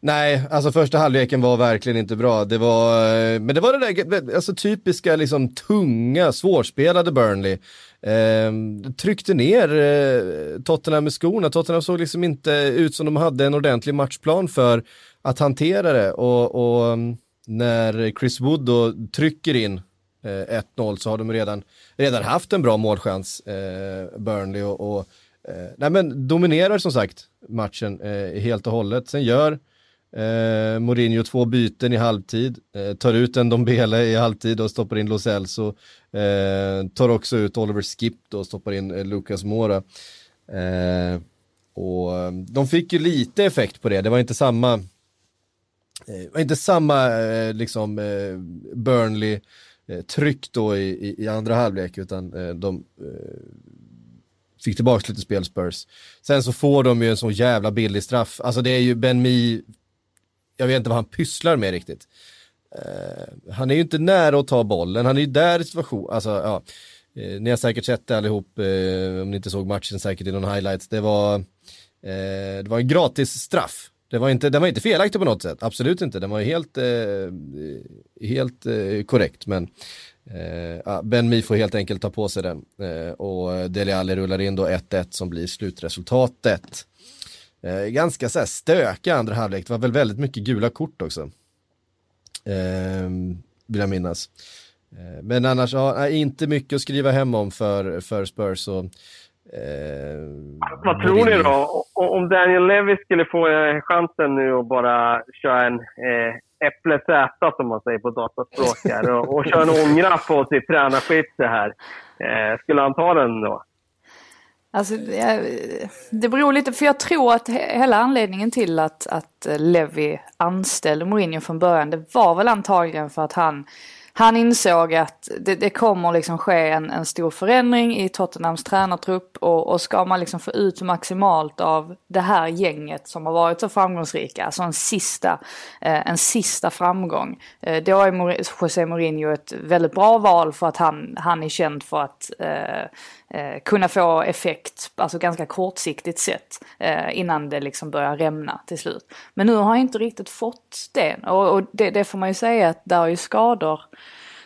Nej, alltså första halvleken var verkligen inte bra. Det var, eh, men det var det där alltså, typiska, liksom, tunga, svårspelade Burnley. Eh, tryckte ner eh, Tottenham med skorna. Tottenham såg liksom inte ut som de hade en ordentlig matchplan för att hantera det. Och, och mm, när Chris Wood då trycker in eh, 1-0 så har de redan, redan haft en bra målchans, eh, Burnley. och, och Eh, nej men dominerar som sagt matchen eh, helt och hållet. Sen gör eh, Mourinho två byten i halvtid, eh, tar ut en Dombele i halvtid och stoppar in Lo Celso. Eh, tar också ut Oliver Skip och stoppar in eh, Lucas Mora. Eh, och eh, de fick ju lite effekt på det, det var inte samma eh, det var inte samma eh, liksom Burnley tryck då i, i, i andra halvlek utan de fick tillbaka lite spel Spurs. Sen så får de ju en så jävla billig straff. Alltså det är ju Ben Mi, jag vet inte vad han pysslar med riktigt. Uh, han är ju inte nära att ta bollen, han är ju där i situation, alltså ja. Uh, ni har säkert sett det allihop, uh, om ni inte såg matchen säkert i någon highlights. Det var, det var en gratis straff. Det var inte, den var inte felaktig på något sätt, absolut inte. Den var helt, helt korrekt, men Eh, ben Mi får helt enkelt ta på sig den eh, och Dele Alli rullar in då 1-1 som blir slutresultatet. Eh, ganska så här stökig andra halvlek, det var väl väldigt mycket gula kort också. Eh, vill jag minnas. Eh, men annars, ja, inte mycket att skriva hem om för, för Spurs. Och, eh, Vad tror ni då? Om Daniel Levy skulle få chansen nu och bara köra en eh, äpple Z som man säger på dataspråk här och, och kör en ångra på sitt tränarskifte här. Eh, skulle han ta den då? Alltså, det beror lite, för jag tror att hela anledningen till att, att eh, Levi anställde Mourinho från början, det var väl antagligen för att han han insåg att det, det kommer liksom ske en, en, stor förändring i Tottenhams tränartrupp och, och ska man liksom få ut maximalt av det här gänget som har varit så framgångsrika, alltså en sista, eh, en sista framgång. Eh, då är José Mourinho ett väldigt bra val för att han, han är känd för att eh, eh kunna få effekt, alltså ganska kortsiktigt sett, eh, innan det liksom börjar rämna till slut. Men nu har han inte riktigt fått det och, och det, det, får man ju säga att där är ju skador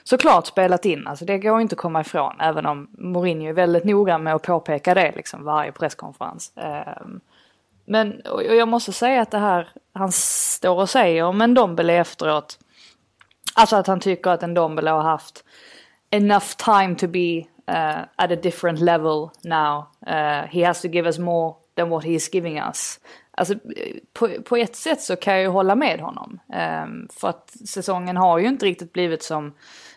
såklart spelat in, alltså det går inte att komma ifrån, även om Mourinho är väldigt noga med att påpeka det liksom varje presskonferens. Ehm, men och jag måste säga att det här han står och säger om en Dombele efteråt, alltså att han tycker att en Dombele har haft enough time to be uh, at a different level now. Uh, he has to give us more than what he is giving us. Alltså på, på ett sätt så kan jag ju hålla med honom. Um, för att säsongen har ju inte riktigt blivit som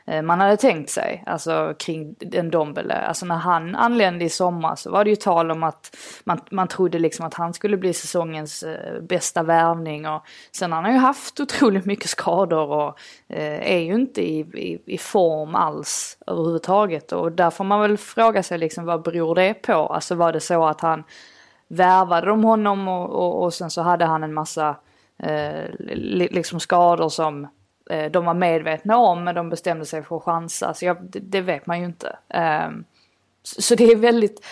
Eh, man hade tänkt sig, alltså kring en Dombele. Alltså när han anlände i sommar så var det ju tal om att man, man trodde liksom att han skulle bli säsongens eh, bästa värvning och sen har han ju haft otroligt mycket skador och eh, är ju inte i, i, i, form alls överhuvudtaget och där får man väl fråga sig liksom vad beror det på? Alltså var det så att han värvade de honom och, och, och sen så hade han en massa eh, liksom skador som Eh, de var medvetna om men de bestämde sig för att chansa. Så jag, det, det, vet man ju inte. Ehm, så det är väldigt,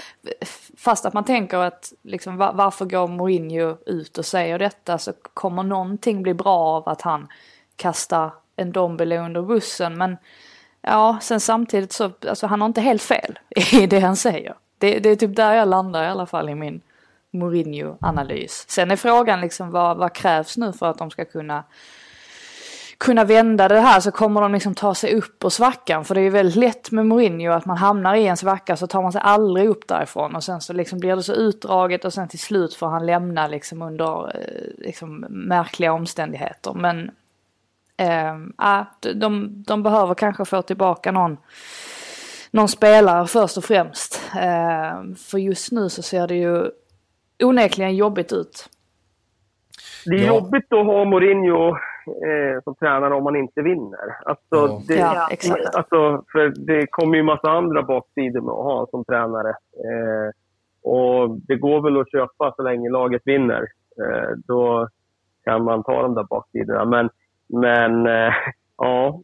fast att man tänker att liksom, varför går Mourinho ut och säger detta så kommer någonting bli bra av att han kastar en Dombele under bussen. Men ja, sen samtidigt så, alltså han har inte helt fel i det han säger. Det, det är typ där jag landar i alla fall i min Mourinho-analys. Sen är frågan liksom vad, vad krävs nu för att de ska kunna kunna vända det här så kommer de liksom ta sig upp ur svackan. För det är ju väldigt lätt med Mourinho att man hamnar i en svacka så tar man sig aldrig upp därifrån. Och sen så liksom blir det så utdraget och sen till slut får han lämna liksom under eh, liksom märkliga omständigheter. Men äh, de, de behöver kanske få tillbaka någon någon spelare först och främst. Eh, för just nu så ser det ju onekligen jobbigt ut. Det är ja. jobbigt att ha Mourinho eh, som tränare om man inte vinner. Alltså, ja. Det, ja, exakt. Alltså, för det kommer ju massa andra baksidor med att ha som tränare. Eh, och det går väl att köpa så länge laget vinner. Eh, då kan man ta de där baksidorna. Men, men eh, ja,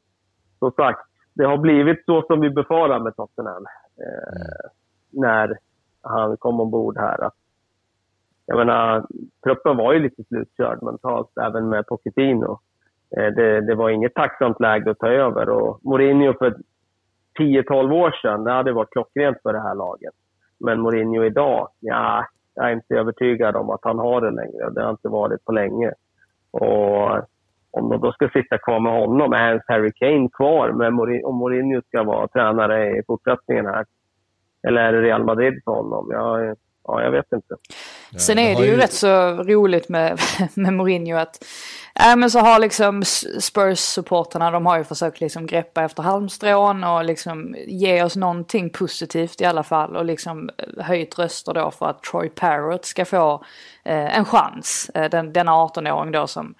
som sagt. Det har blivit så som vi befarar med Tottenham. Eh, mm. När han kom ombord här. Att jag menar, truppen var ju lite slutkörd mentalt, även med Pochettino. Eh, det, det, var inget tacksamt läge att ta över. Och Mourinho för 10-12 år sedan, det hade varit klockrent för det här laget. Men Mourinho idag, ja, jag är inte övertygad om att han har det längre. Det har inte varit på länge. Och om de då ska sitta kvar med honom, är ens Harry Kane kvar? Med Mourinho, om Mourinho ska vara tränare i fortsättningen här? Eller är det Real Madrid för honom? Jag, ja, jag vet inte. Sen är det ju, ju rätt så roligt med, med Mourinho att äh, men så har liksom Spurs-supporterna, de har ju försökt liksom greppa efter halmstrån och liksom ge oss någonting positivt i alla fall och liksom höjt röster då för att Troy Parrott ska få eh, en chans. Eh, den, denna 18-åring då som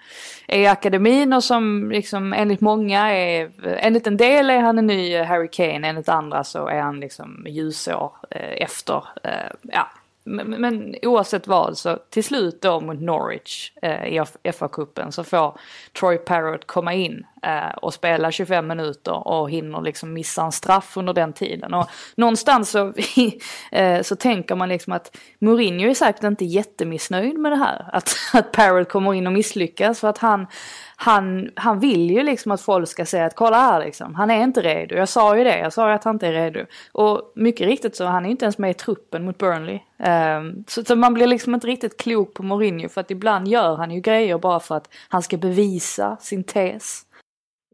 är i akademin och som liksom enligt många är, enligt en del är han en ny Harry Kane, enligt andra så är han liksom ljusår eh, efter, eh, ja men, men oavsett vad så till slut då mot Norwich eh, i FA-cupen så får Troy Parrott komma in eh, och spela 25 minuter och hinner liksom missa en straff under den tiden. Och någonstans så, eh, så tänker man liksom att Mourinho är säkert inte jättemissnöjd med det här. Att, att Parrott kommer in och misslyckas för att han han, han vill ju liksom att folk ska säga att kolla här liksom, han är inte redo. Jag sa ju det, jag sa ju att han inte är redo. Och mycket riktigt så han är inte ens med i truppen mot Burnley. Um, så, så, man blir liksom inte riktigt klok på Mourinho för att ibland gör han ju grejer bara för att han ska bevisa sin tes.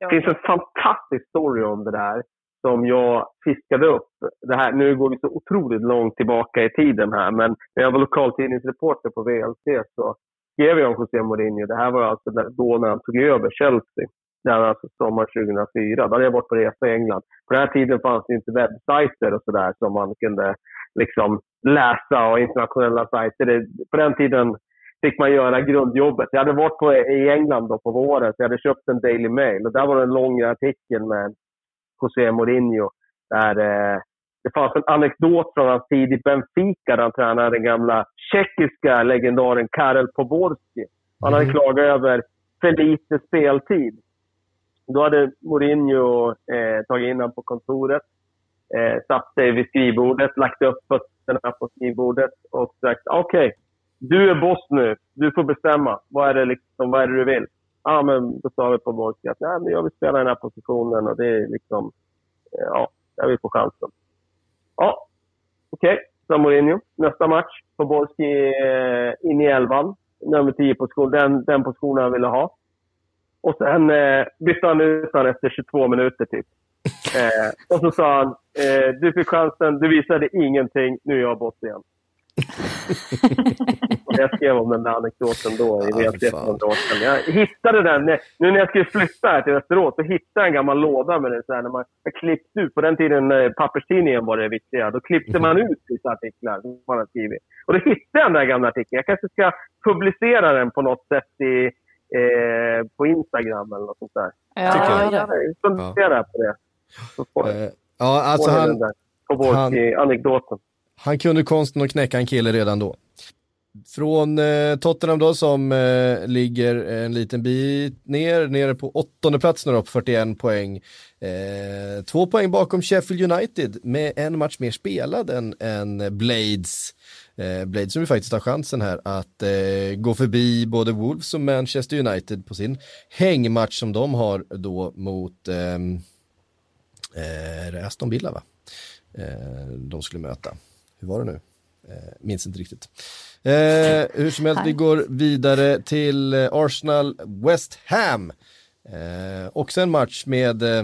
Det finns en fantastisk story om det där som jag fiskade upp. Det här, nu går vi så otroligt långt tillbaka i tiden här, men när jag var lokaltidningsreporter på VLC så skrev jag om José Mourinho. Det här var alltså då när han tog över Chelsea. Det här var alltså sommar 2004. Då hade jag varit på resa i England. På den här tiden fanns det inte webbsajter och sådär som man kunde liksom läsa och internationella sajter. Det, på den tiden fick man göra grundjobbet. Jag hade varit på, i England då på våren, så jag hade köpt en Daily Mail. Och där var det en lång artikel med José Mourinho. Där eh, det fanns en anekdot från hans tid i Benfica där han tränade den gamla tjeckiska legendaren Karel Poborski. Han hade mm. klagat över för lite speltid. Då hade Mourinho eh, tagit in honom på kontoret, eh, satt sig vid skrivbordet, lagt upp fötterna på skrivbordet och sagt okej, okay, du är boss nu. Du får bestämma. Vad är det, liksom, vad är det du vill? Ja, men då sa vi på Borski att Nej, men jag vill spela den här positionen och det är liksom, eh, ja, jag vill få chansen. Ja, okej, okay. sa Mourinho. Nästa match. Poborski eh, in i elvan. Nummer 10 position. Den, den positionen han ville ha. Och sen eh, bytte han ut honom efter 22 minuter typ. Eh, och så sa han, eh, du fick chansen, du visade ingenting, nu är jag boss igen jag skrev om den där anekdoten då, i VT för några år sedan. Jag hittade den, nu när jag skulle flytta här till Västerås, så hittade jag en gammal låda med det så här, när man klippt ut. På den tiden eh, papperstidningen var det viktiga. Då klippte man ut vissa artiklar som man hade skrivit. Och då hittade jag den där gamla artikeln. Jag kanske ska publicera den på något sätt i, eh, på Instagram eller något sånt där. Ja, Tycker jag. Fundera ja. på det. Så får, uh, ja, alltså han... På vår han... anekdoten. Han kunde konsten att knäcka en kille redan då. Från eh, Tottenham då som eh, ligger en liten bit ner, nere på åttonde plats nu då på 41 poäng. Eh, två poäng bakom Sheffield United med en match mer spelad än, än Blades. Eh, Blades som ju faktiskt har chansen här att eh, gå förbi både Wolves och Manchester United på sin hängmatch som de har då mot ehm, eh, Aston Villa va? Eh, de skulle möta. Hur var det nu? Eh, minns inte riktigt. Eh, hur som helst, vi går vidare till eh, Arsenal West Ham. Eh, också en match med eh,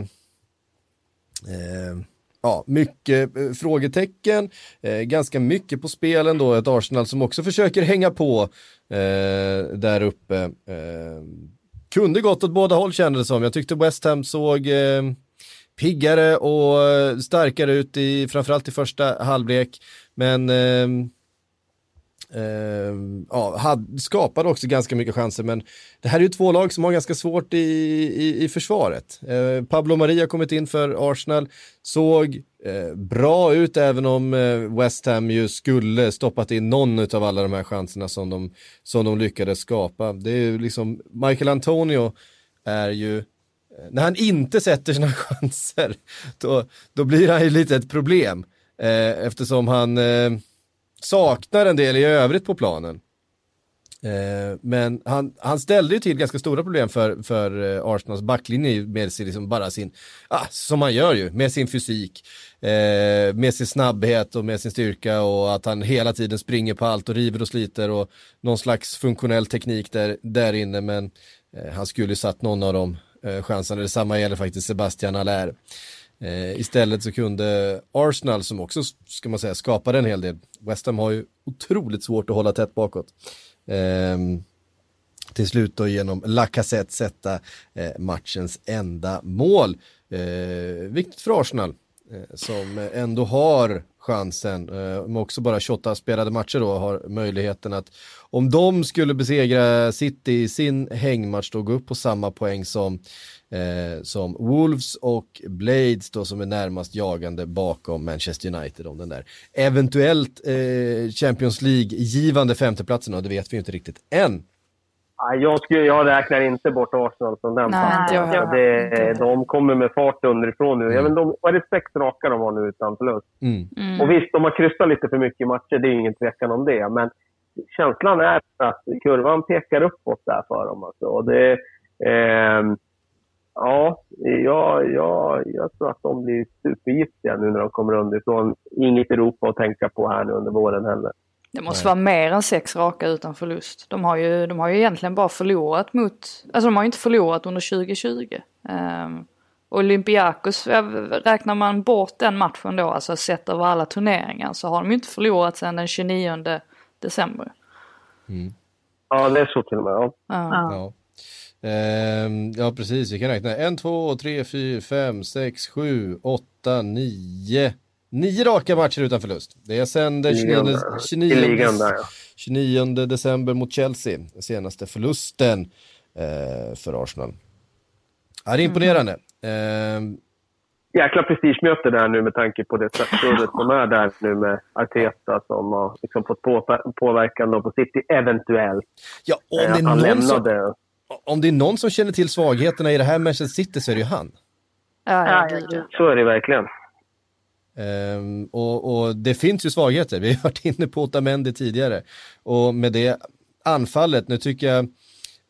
eh ja, mycket frågetecken, ganska mycket på spelen då, ett Arsenal som också försöker hänga på där uppe. kunde gått åt båda håll kändes det som. Jag tyckte West Ham såg piggare och starkare ut i framförallt i första halvlek. Men eh, eh, ja, skapade också ganska mycket chanser. Men det här är ju två lag som har ganska svårt i, i, i försvaret. Eh, Pablo Maria har kommit in för Arsenal, såg eh, bra ut även om eh, West Ham ju skulle stoppat in någon av alla de här chanserna som de, som de lyckades skapa. Det är ju liksom, Michael Antonio är ju eh, när han inte sätter sina chanser, då, då blir han ju lite ett problem. Eh, eftersom han eh, saknar en del i övrigt på planen. Eh, men han, han ställde ju till ganska stora problem för, för eh, Arsenals backlinje med sin, liksom bara sin, ah, som han gör ju, med sin fysik, eh, med sin snabbhet och med sin styrka och att han hela tiden springer på allt och river och sliter och någon slags funktionell teknik där, där inne men eh, han skulle ju satt någon av dem eh, chanserna. Detsamma gäller faktiskt Sebastian Allaire. Eh, istället så kunde Arsenal, som också ska man säga skapade en hel del, West Ham har ju otroligt svårt att hålla tätt bakåt. Eh, till slut då genom Lacazette sätta eh, matchens enda mål. Eh, viktigt för Arsenal eh, som ändå har chansen, eh, med också bara 28 spelade matcher då, har möjligheten att om de skulle besegra City i sin hängmatch då gå upp på samma poäng som eh, som Wolves och Blades då som är närmast jagande bakom Manchester United om den där eventuellt eh, Champions League-givande femteplatsen och det vet vi inte riktigt än. Jag, skulle, jag räknar inte bort Arsenal från den platsen. Det, de kommer med fart underifrån nu. Mm. Jag vet, de, vad är det sex raka de har nu utan förlust? Mm. Mm. Och visst, de har kryssat lite för mycket matcher, det är ingen tvekan om det. Men känslan är att kurvan pekar uppåt där för dem. Alltså. Och det, eh, Ja, ja, ja, jag tror att de blir supergiftiga nu när de kommer underifrån. Inget Europa att tänka på här nu under våren heller. Det måste Nej. vara mer än sex raka utan förlust. De har, ju, de har ju egentligen bara förlorat mot, alltså de har ju inte förlorat under 2020. Um, ehm, Olympiakos, räknar man bort den matchen då, alltså sett över alla turneringar, så har de ju inte förlorat sedan den 29 december. Mm. Ja, det är så till och med. Ja. ja. ja. Ehm, ja, precis. Vi kan räkna. En, två, tre, fyra, fem, sex, sju, åtta, nio. Nio raka matcher utan förlust. Det är sen den 29, 29, 29 december mot Chelsea. Den senaste förlusten eh, för Arsenal. Ja, det är imponerande. Eh, Jäkla prestigemöte där nu med tanke på det surret som är där nu med Arteta som har liksom fått påverkan på City, eventuellt. Ja, om det är eh, någon som om det är någon som känner till svagheterna i det här Manchester City så är det ju han. Ja, ja, Så är det verkligen. Um, och, och, det finns ju svagheter, vi har varit inne på Otamendi tidigare. Och med det anfallet, nu tycker jag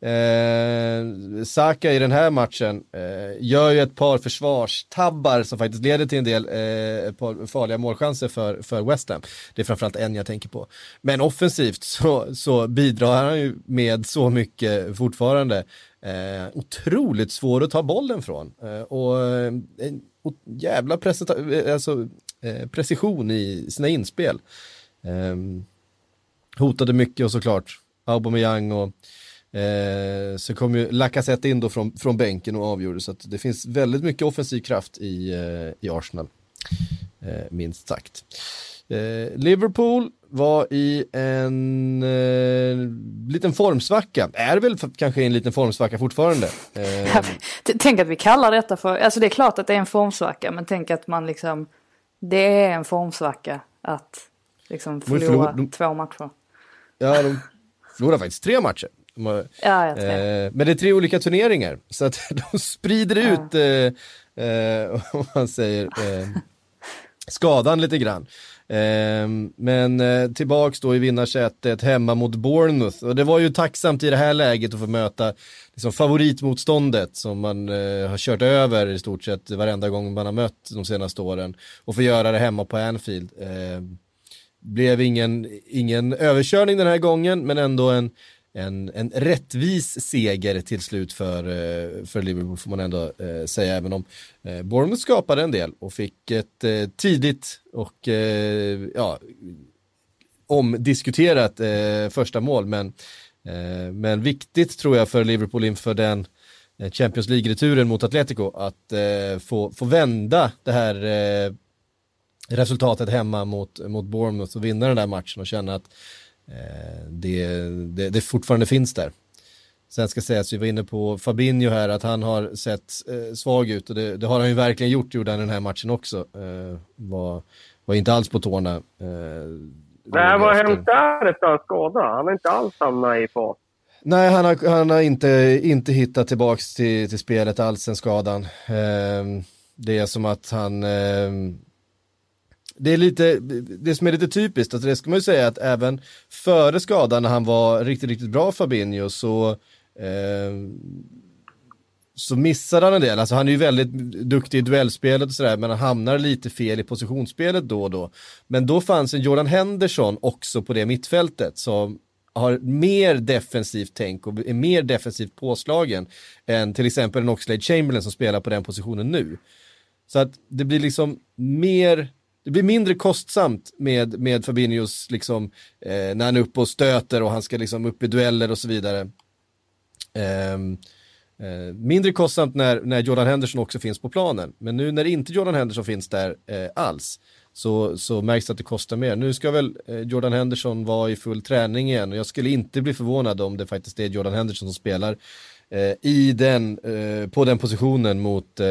Eh, Saka i den här matchen eh, gör ju ett par försvarstabbar som faktiskt leder till en del eh, par farliga målchanser för, för West Ham. Det är framförallt en jag tänker på. Men offensivt så, så bidrar han ju med så mycket fortfarande. Eh, otroligt svår att ta bollen från. Eh, och eh, en jävla eh, alltså, eh, precision i sina inspel. Ehm, hotade mycket och såklart Aubameyang och Eh, så kom ju Lacazette in då från, från bänken och avgjorde så att det finns väldigt mycket offensiv kraft i, eh, i Arsenal. Eh, minst sagt. Eh, Liverpool var i en eh, liten formsvacka, är väl kanske en liten formsvacka fortfarande. Eh, tänk att vi kallar detta för, alltså det är klart att det är en formsvacka men tänk att man liksom, det är en formsvacka att liksom förlora de, två matcher. Ja, de förlorade faktiskt tre matcher. Har, ja, eh, men det är tre olika turneringar, så att de sprider ja. ut, eh, eh, om man säger, eh, skadan lite grann. Eh, men eh, tillbaks då i vinnarsätet hemma mot Bournemouth. Och det var ju tacksamt i det här läget att få möta liksom, favoritmotståndet som man eh, har kört över i stort sett varenda gång man har mött de senaste åren. Och få göra det hemma på Anfield. Eh, blev ingen, ingen överkörning den här gången, men ändå en en, en rättvis seger till slut för, eh, för Liverpool får man ändå eh, säga, även om eh, Bournemouth skapade en del och fick ett tidigt och ja, omdiskuterat första mål, men, men viktigt tror jag för Liverpool inför den Champions League-returen mot Atletico att få, få vända det här resultatet hemma mot, mot Bournemouth och vinna den där matchen och känna att det, det, det fortfarande finns där. Sen ska sägas, vi var inne på Fabinho här, att han har sett eh, svag ut och det, det, har han ju verkligen gjort, gjorde han den här matchen också. Eh, var, var inte alls på tårna. Eh, Nej, vad har hänt där efter skada? Han har inte alls hamnat i fas. Nej, han har, han har inte, inte hittat tillbaka till, till spelet alls sen skadan. Eh, det är som att han, eh, det är lite, det som är lite typiskt, alltså det ska man ju säga att även före skadan när han var riktigt, riktigt bra Fabinho så eh, så missade han en del, alltså han är ju väldigt duktig i duellspelet och sådär, men han hamnar lite fel i positionsspelet då och då. Men då fanns en Jordan Henderson också på det mittfältet som har mer defensivt tänk och är mer defensivt påslagen än till exempel en Oxlade Chamberlain som spelar på den positionen nu. Så att det blir liksom mer, det blir mindre kostsamt med, med Fabinhos, liksom, eh, när han är uppe och stöter och han ska liksom upp i dueller och så vidare. Eh, eh, mindre kostsamt när, när Jordan Henderson också finns på planen, men nu när inte Jordan Henderson finns där eh, alls, så, så märks det att det kostar mer. Nu ska väl eh, Jordan Henderson vara i full träning igen och jag skulle inte bli förvånad om det faktiskt är Jordan Henderson som spelar eh, i den, eh, på den positionen mot eh,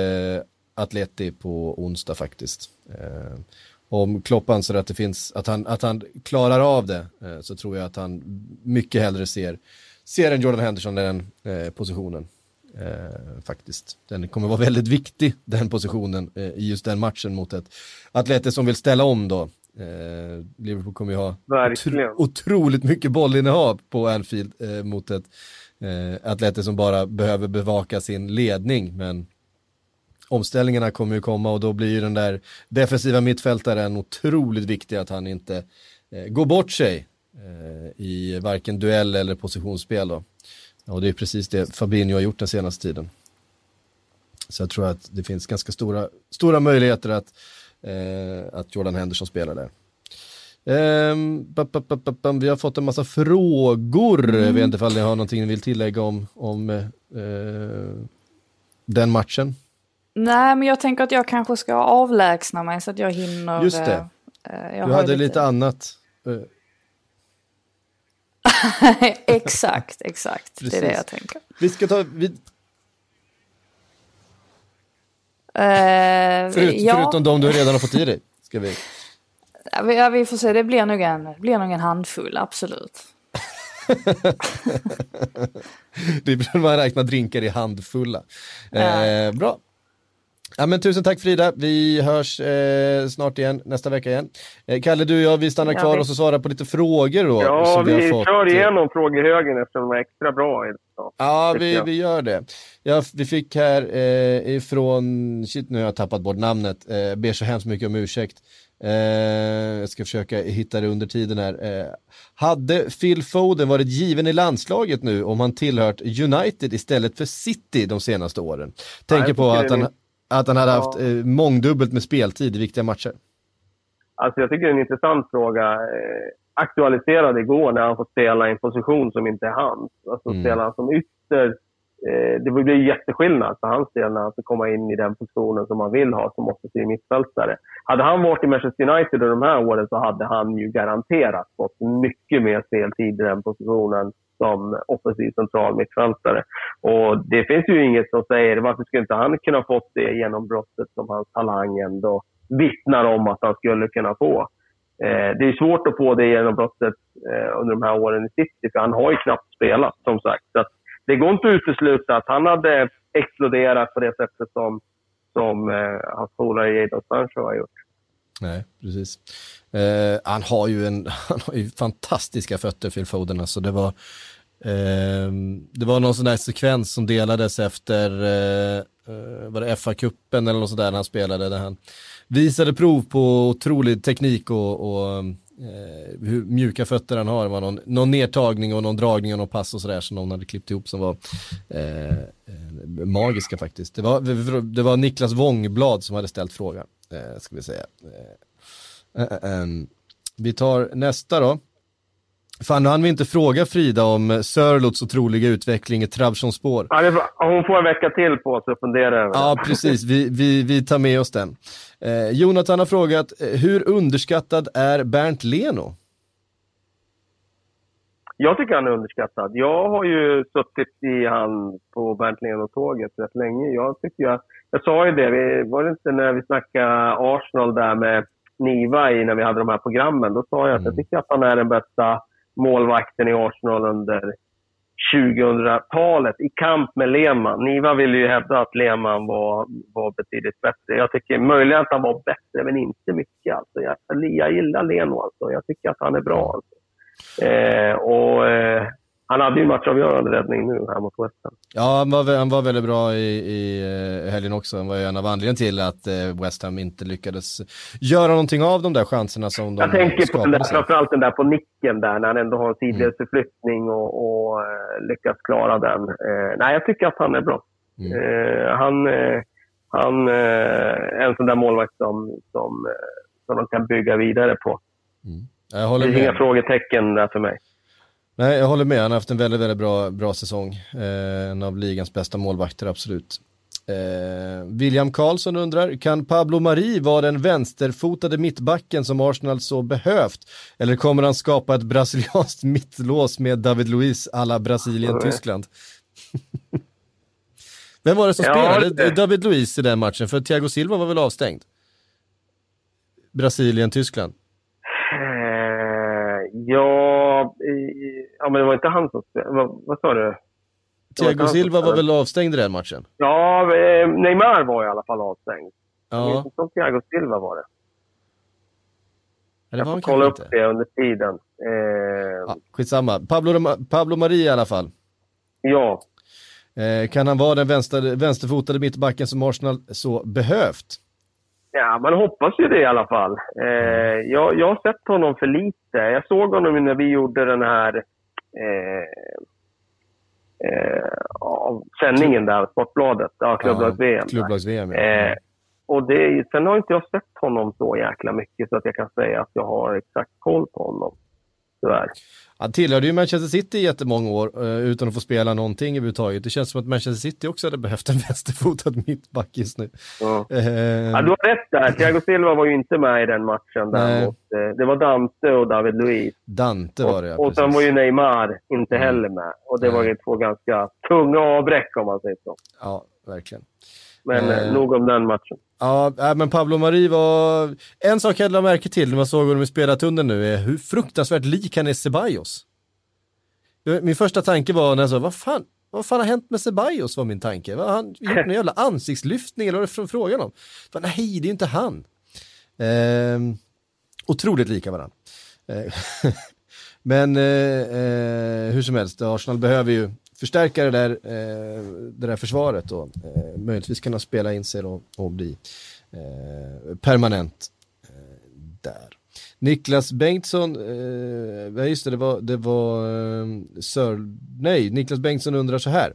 Atleti på onsdag faktiskt. Eh, om Klopp anser att det finns, att han, att han klarar av det eh, så tror jag att han mycket hellre ser, ser en Jordan Henderson i den eh, positionen. Eh, faktiskt. Den kommer vara väldigt viktig, den positionen, i just den matchen mot ett Atleti som vill ställa om då. Liverpool kommer ju ha otro otroligt mycket bollinnehav på Anfield mot ett eh, Atleti som bara behöver bevaka sin ledning, men omställningarna kommer ju komma och då blir ju den där defensiva mittfältaren otroligt viktig att han inte eh, går bort sig eh, i varken duell eller positionsspel då. Och det är precis det Fabinho har gjort den senaste tiden. Så jag tror att det finns ganska stora, stora möjligheter att, eh, att Jordan Henderson spelar där. Um, vi har fått en massa frågor. Mm. Jag vet inte om ni har någonting ni vill tillägga om, om uh, den matchen. Nej, men jag tänker att jag kanske ska avlägsna mig så att jag hinner. Just det. Uh, du hade lite, lite annat. Uh. exakt, exakt. Precis. Det är det jag tänker. Vi ska ta... Vi... Uh, Förut, ja. Förutom de du redan har fått i dig. Ska vi... Ja, vi får se, det blir nog en, blir nog en handfull, absolut. det blir man räknar drinkar i handfulla. Eh, bra. Ja, men tusen tack Frida, vi hörs eh, snart igen, nästa vecka igen. Eh, Kalle, du och jag, vi stannar kvar ja, vi... och så svarar på lite frågor då. Ja, vi, vi fått... kör igenom frågehögen eftersom de är extra bra idag. Ja, vi, vi gör det. Ja, vi fick här eh, ifrån, shit nu har jag tappat bort namnet, eh, ber så hemskt mycket om ursäkt. Eh, jag ska försöka hitta det under tiden här. Eh, hade Phil Foden varit given i landslaget nu om han tillhört United istället för City de senaste åren? Tänker på att han, att han hade ja. haft eh, mångdubbelt med speltid i viktiga matcher. Alltså jag tycker det är en intressant fråga. Eh, aktualiserad igår när han får spela i en position som inte är hans. Alltså mm. spela som ytter Eh, det blir jätteskillnad för hans del när han ska komma in i den positionen som han vill ha som offensiv mittfältare. Hade han varit i Manchester United de här åren så hade han ju garanterat fått mycket mer speltid i den positionen som offensiv central mittfältare. Och det finns ju inget som säger varför skulle inte han kunna fått det genombrottet som hans talang ändå vittnar om att han skulle kunna få. Eh, det är svårt att få det genombrottet eh, under de här åren i City, för han har ju knappt spelat som sagt. Så det går inte att utesluta att han hade exploderat på det sättet som, som eh, hans polare Jadon Sancho har gjort. Nej, precis. Eh, han, har ju en, han har ju fantastiska fötter, Phil Foden. Alltså det, var, eh, det var någon sån där sekvens som delades efter eh, eh var det FA-cupen eller något sådär när han spelade, där han visade prov på otrolig teknik och, och eh, hur mjuka fötter han har. Det var någon, någon nedtagning och någon dragning och någon pass och sådär som någon hade klippt ihop som var eh, magiska faktiskt. Det var, det var Niklas Wångblad som hade ställt frågan, eh, ska vi säga. Eh, eh, vi tar nästa då. Fan, nu hann vi inte fråga Frida om Sörlots otroliga utveckling i Trabzonspor. Ja, hon får en vecka till på sig att fundera över Ja, precis. Vi, vi, vi tar med oss den. Eh, Jonathan har frågat, eh, hur underskattad är Bernt Leno? Jag tycker han är underskattad. Jag har ju suttit i han på Bernt Leno-tåget rätt länge. Jag tycker jag, jag sa ju det, var det inte när vi snackade Arsenal där med Niva i när vi hade de här programmen. Då sa jag att mm. jag tycker att han är den bästa målvakten i Arsenal under 2000-talet i kamp med Lehmann. Niva ville ju hävda att Lehmann var, var betydligt bättre. Jag tycker möjligen att han var bättre, men inte mycket. Alltså. Jag, jag gillar Leno. Alltså. Jag tycker att han är bra. Alltså. Eh, och, eh, han hade ju matchavgörande räddning nu här mot West Ham. Ja, han var, han var väldigt bra i, i eh, helgen också. Han var ju en av anledningarna till att eh, West Ham inte lyckades göra någonting av de där chanserna som de Jag tänker på den där, framförallt den där på nicken där, när han ändå har en sidledsförflyttning mm. och, och uh, lyckas klara den. Uh, nej, jag tycker att han är bra. Mm. Uh, han, han är en sån där målvakt som, som, som de kan bygga vidare på. Mm. Jag håller det med. inga frågetecken där för mig. Nej, jag håller med. Han har haft en väldigt, väldigt bra, bra säsong. Eh, en av ligans bästa målvakter, absolut. Eh, William Karlsson undrar, kan Pablo Mari vara den vänsterfotade mittbacken som Arsenal så behövt? Eller kommer han skapa ett brasilianskt mittlås med David Luiz alla Brasilien-Tyskland? Vem var det som Ja, spelade det- David Luiz i den matchen? För Thiago Silva var väl avstängd? Brasilien-Tyskland. Ja, ja, men det var inte han som spelade. Vad, vad sa du? Thiago som Silva var väl avstängd i den matchen? Ja, eh, Neymar var i alla fall avstängd. Jag Ja, inte om Thiago Silva var det. Jag var får han kolla upp inte. det under tiden. Eh, Ja, skitsamma. Pablo, Pablo Mari i alla fall. ja. Eh, kan han vara den vänster, vänsterfotade mittbacken som Arsenal så behövt? Ja, man hoppas ju det i alla fall. Eh, jag, jag har sett honom för lite. Jag såg honom när vi gjorde den här eh, eh, sändningen där, Sportbladet, ja, klubblags-VM. Klubblags-VM, ja. Eh, och det, sen har inte jag sett honom så jäkla mycket så att jag kan säga att jag har exakt koll på honom. Tyvärr. Han tillhörde ju Manchester City i jättemånga år eh, utan att få spela någonting överhuvudtaget. Det känns som att Manchester City också hade behövt en vänsterfotad mittback just nu. Ja. Eh, Ja, du har rätt där. Thiago Silva var ju inte med i den matchen. Där mot, eh, det var Dante och David Luiz. Dante var det, ja, och, sen var ju Neymar inte Mm. heller med. Och det var Nej. ju två ganska tunga avbräck om man säger så. Ja, verkligen. Men Eh. eh. nog om den matchen. Ja, äh, men Pablo Mari var... En sak jag lade märke till när man såg honom i spelartunneln nu är hur fruktansvärt lik han är Ceballos. Min första tanke var när jag sa, vad fan, vad fan har hänt med Ceballos var min tanke. Vad har han gjort någon jävla ansiktslyftning eller vad är det frågan om? Fan, nej, det är ju inte han. Ehm, otroligt lika varandra. Eh, Men eh, eh, hur som helst, Arsenal behöver ju förstärka det där, eh, det där försvaret och eh, möjligtvis kunna spela in sig och, och bli eh, permanent eh, där. Niklas Bengtsson, eh, just det, det var, det var eh, Sir, nej, Niklas Bengtsson undrar så här.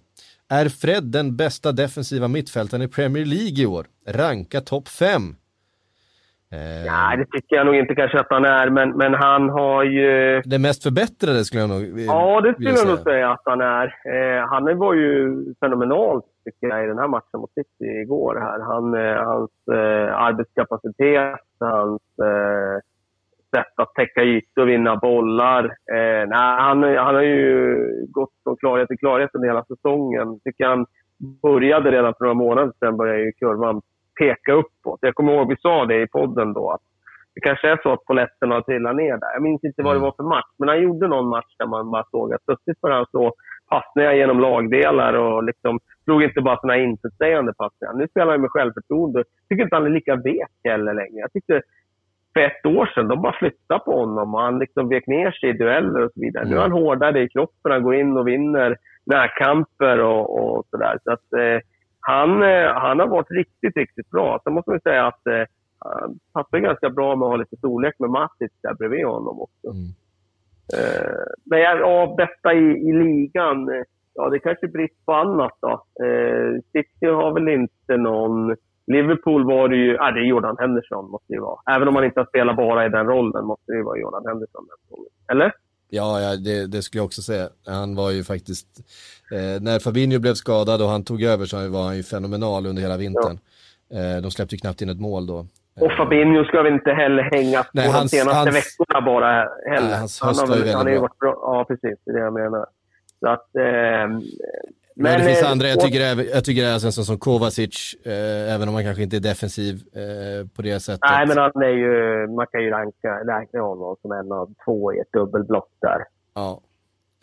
Är Fred den bästa defensiva mittfältaren i Premier League i år? Ranka topp 5. Eh, Nej, det tycker jag nog inte kanske att han är. Men, men han har ju... Den mest förbättrade skulle jag nog Ja, det skulle jag nog säga att han är. Eh, han var ju fenomenal tycker jag, i den här matchen mot City igår. Här. Han, eh, hans eh, arbetskapacitet, hans eh, sätt att täcka ytor och vinna bollar. Eh, nej, han, han har ju gått från klarhet till klarhet under hela säsongen. Tycker han började redan för några månader sedan, började ju kurvan peka uppåt. Jag kommer ihåg vi sa det i podden då, att det kanske är så att polletterna har trillat ner där. Jag minns inte vad det var för match, men han gjorde någon match där man bara såg att plötsligt började han slå passningar genom lagdelar och liksom slog inte bara här intetsägande passningar. Nu spelar han med självförtroende. Jag tycker inte han är lika vek heller längre. Jag tyckte för ett år sedan, de bara flyttade på honom och han liksom vek ner sig i dueller och så vidare. Nu är han hårdare i kroppen, han går in och vinner närkamper och, och sådär. Så att eh, han, eh, han har varit riktigt, riktigt bra. Sen måste man säga att eh, han passar ganska bra med att ha lite storlek med Matic där bredvid honom också. Mm. Eh, men jag, ja, bästa i, i ligan, eh, ja det kanske är brist på annat då. Eh, City har väl inte någon... Liverpool var det ju... Ja, det är Jordan Henderson måste det ju vara. Även om han inte har spelat bara i den rollen måste det ju vara Jordan Henderson. Eller? Ja, ja det, det skulle jag också säga. Han var ju faktiskt, eh, när Fabinho blev skadad och han tog över så var han ju fenomenal under hela vintern. Eh, de släppte ju knappt in ett mål då. Och Fabinho ska väl inte heller hänga på Nej, de hans- senaste hans- veckorna bara heller. Nej, hans han höst har var ju väl- väldigt han har ju bra. varit bra. Ja, precis. Det är det jag menar. Så att... Eh, Men, det finns eh, andra, jag tycker, även- jag tycker även som Kovacic, eh, även om han kanske inte är defensiv eh, på det sättet. Nej, men han är ju... Man kan ju ranka, räkna honom som en av två i ett dubbelblock där. Ja.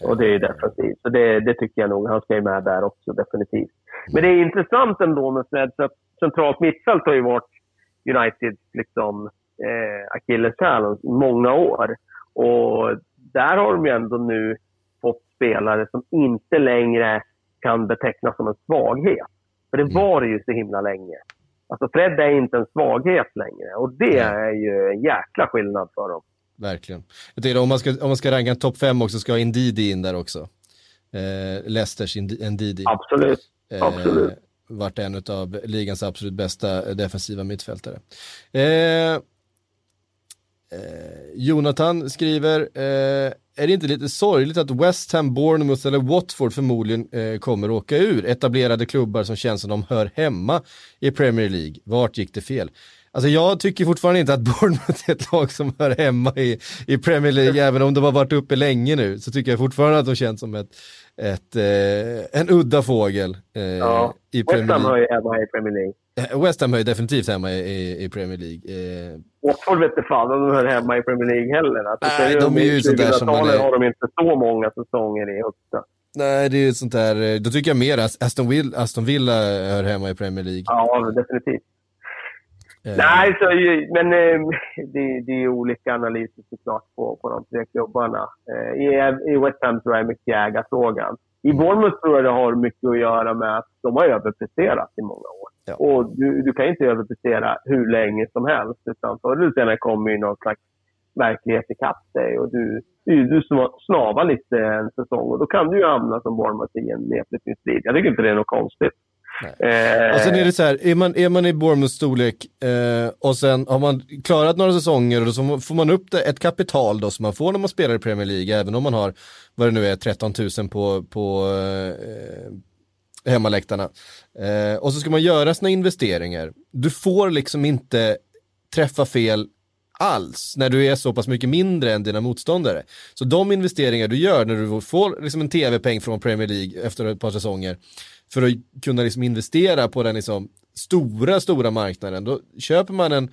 Och det är ju defensivt. Så det, det tycker jag nog. Han ska ju med där också, definitivt. Men det är intressant ändå med Fred, att centralt mittfält har ju varit Uniteds liksom, eh, akilleshäl många år. Och där har de ju ändå nu fått spelare som inte längre kan betecknas som en svaghet. För det var det ju så himla länge. Alltså Fred är inte en svaghet längre och det är ju en jäkla skillnad för dem. Verkligen. Jag tycker om man ska, om man ska ranka en topp fem också ska Indidi in där också. Eh, Leicesters Ndidi. Absolut. Eh, absolut. varit en av ligans absolut bästa defensiva mittfältare. Eh, Eh, Jonathan skriver, eh, är det inte lite sorgligt att West Ham, Bournemouth eller Watford förmodligen eh, kommer åka ur? Etablerade klubbar som känns som de hör hemma i Premier League. Vart gick det fel? Alltså jag tycker fortfarande inte att Bournemouth är ett lag som hör hemma i, i Premier League, även om de har varit uppe länge nu, så tycker jag fortfarande att de känns som ett, ett, eh, en udda fågel eh, ja. i Premier League. West Ham hör ju hemma i Premier League. Eh, West Ham hör ju definitivt hemma i, i, Premier League. Eh, Watford vet inte fan om de hör hemma i Premier League heller. Alltså, Nej, de är ju sånt där som man är... har de inte så många säsonger i högsta. Nej, det är ju sånt där, eh, då tycker jag mer att Aston Villa, Aston Villa hör hemma i Premier League. Ja, definitivt. Eh. Nej, så, men eh, det, det, är olika analyser såklart på, på de tre klubbarna. Eh, i, I West Ham tror jag är mycket ägarfrågan. I Bournemouth tror jag det har mycket att göra med att de har överpresterat i många år. Ja. Och du, du kan inte överprestera hur länge som helst. Utan förr eller senare kommer ju någon slags verklighet ikapp dig. Och du, du, du snavar lite en säsong och då kan du ju hamna som Bournemouth i en nedflyttningsstrid. Jag tycker inte det är något konstigt. Eh, alltså, och sen är det så här, är man, är man i Bournemouths storlek eh, och sen har man klarat några säsonger och så får man upp det, ett kapital då som man får när man spelar i Premier League, även om man har, vad det nu är, 13 000 på, på eh, hemmaläktarna. Eh, och så ska man göra sina investeringar. Du får liksom inte träffa fel alls när du är så pass mycket mindre än dina motståndare. Så de investeringar du gör när du får liksom en tv-peng från Premier League efter ett par säsonger för att kunna liksom investera på den liksom stora, stora marknaden, då köper man en,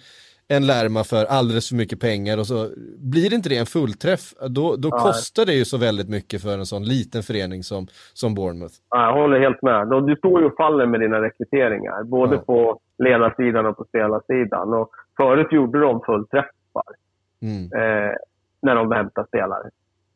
en lärma för alldeles för mycket pengar och så blir inte det en fullträff, då, då kostar det ju så väldigt mycket för en sån liten förening som, som Bournemouth. Ja, jag håller helt med. Du står ju och faller med dina rekryteringar, både ja. på ledarsidan och på spelarsidan. Och förut gjorde de fullträffar mm. eh, när de hämtade spelare.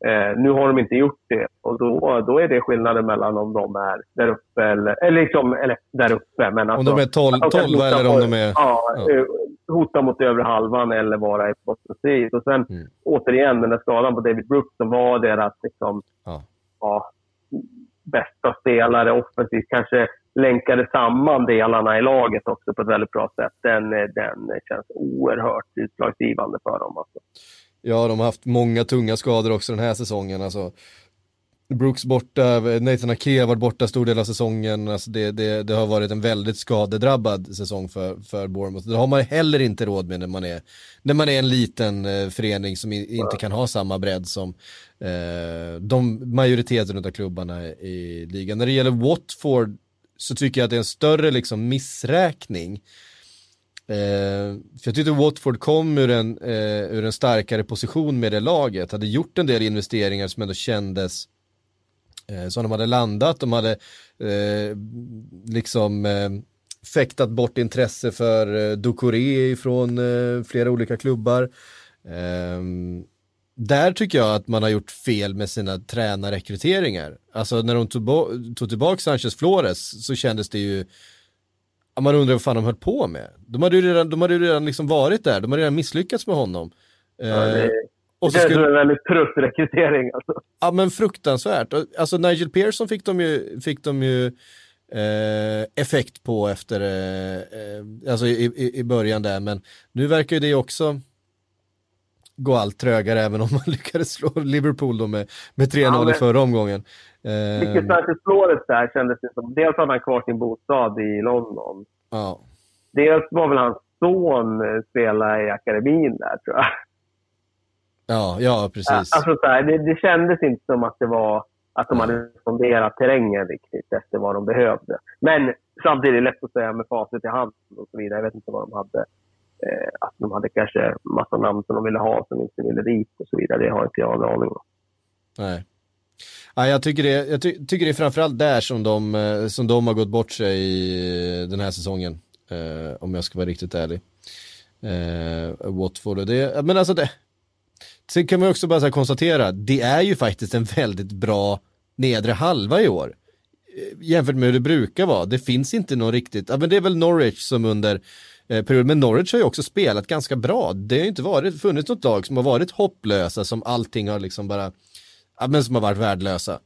Eh, nu har de inte gjort det och då, då är det skillnaden mellan om de är där uppe eller, eller, liksom, eller där uppe. Men alltså, om de är 12, 12 eller om de är... Ja, ja. Eh, hota mot övre halvan eller vara i bottenstrid. Och sen mm. återigen den där skadan på David Brooks som var deras liksom, ja. Ja, bästa spelare offensivt. Kanske länkade samman delarna i laget också på ett väldigt bra sätt. Den, den känns oerhört utslagsgivande för dem. Alltså. Ja, de har haft många tunga skador också den här säsongen. Alltså, Brooks borta, Nathan Ake har varit borta stor del av säsongen. Alltså det, det, det, har varit en väldigt skadedrabbad säsong för, för Bournemouth. Det har man heller inte råd med när man är, när man är en liten eh, förening som i, inte kan ha samma bredd som eh, de majoriteten av klubbarna i ligan. När det gäller Watford så tycker jag att det är en större liksom, missräkning Eh, Eh, för jag tyckte Watford kom ur en, eh, ur en starkare position med det laget, hade gjort en del investeringar som ändå kändes eh, som de hade landat, de hade eh, liksom eh, fäktat bort intresse för eh, Ducoré från eh, flera olika klubbar. Eh, där tycker jag att man har gjort fel med sina tränarrekryteringar. Alltså när de tog, tog tillbaka Sanchez Flores så kändes det ju man undrar vad fan de höll på med. De hade ju redan, de hade redan liksom varit där, de hade redan misslyckats med honom. Ja, det, eh, och så det skulle... är en väldigt trött rekrytering alltså. Ja men fruktansvärt. Alltså Nigel Pearson fick de ju, fick de ju eh, effekt på efter, eh, eh, alltså i, i, i början där, men nu verkar ju det också gå allt trögare även om man lyckades slå Liverpool då med, med 3-0 ja, men... i förra omgången. Vilket Sanchez Flores där kändes det som. Dels hade han kvar sin bostad i London. Ja. Dels var väl hans son eh, spela i akademin där tror jag. Ja, ja precis. Alltså så här, det, det kändes inte som att det var att de hade sonderat terrängen riktigt efter vad de behövde. Men samtidigt är det lätt att säga med facit i hand och så vidare. Jag vet inte vad de hade. Eh, att de hade kanske massa namn som de ville ha som inte ville dit och så vidare. Det har inte jag en aning om. Nej. Ja, jag, tycker det, jag ty tycker det är framförallt där som de, eh, som de har gått bort sig i den här säsongen. Eh, om jag ska vara riktigt ärlig. Eh, Watford och det, men alltså det. Sen kan man också bara konstatera, det är ju faktiskt en väldigt bra nedre halva i år. Eh, jämfört med hur det brukar vara. Det finns inte någon riktigt, ja men det är väl Norwich som under eh, perioden, men Norwich har ju också spelat ganska bra. Det har ju inte varit, funnits något lag som har varit hopplösa, som allting har liksom bara men som har varit värdelösa.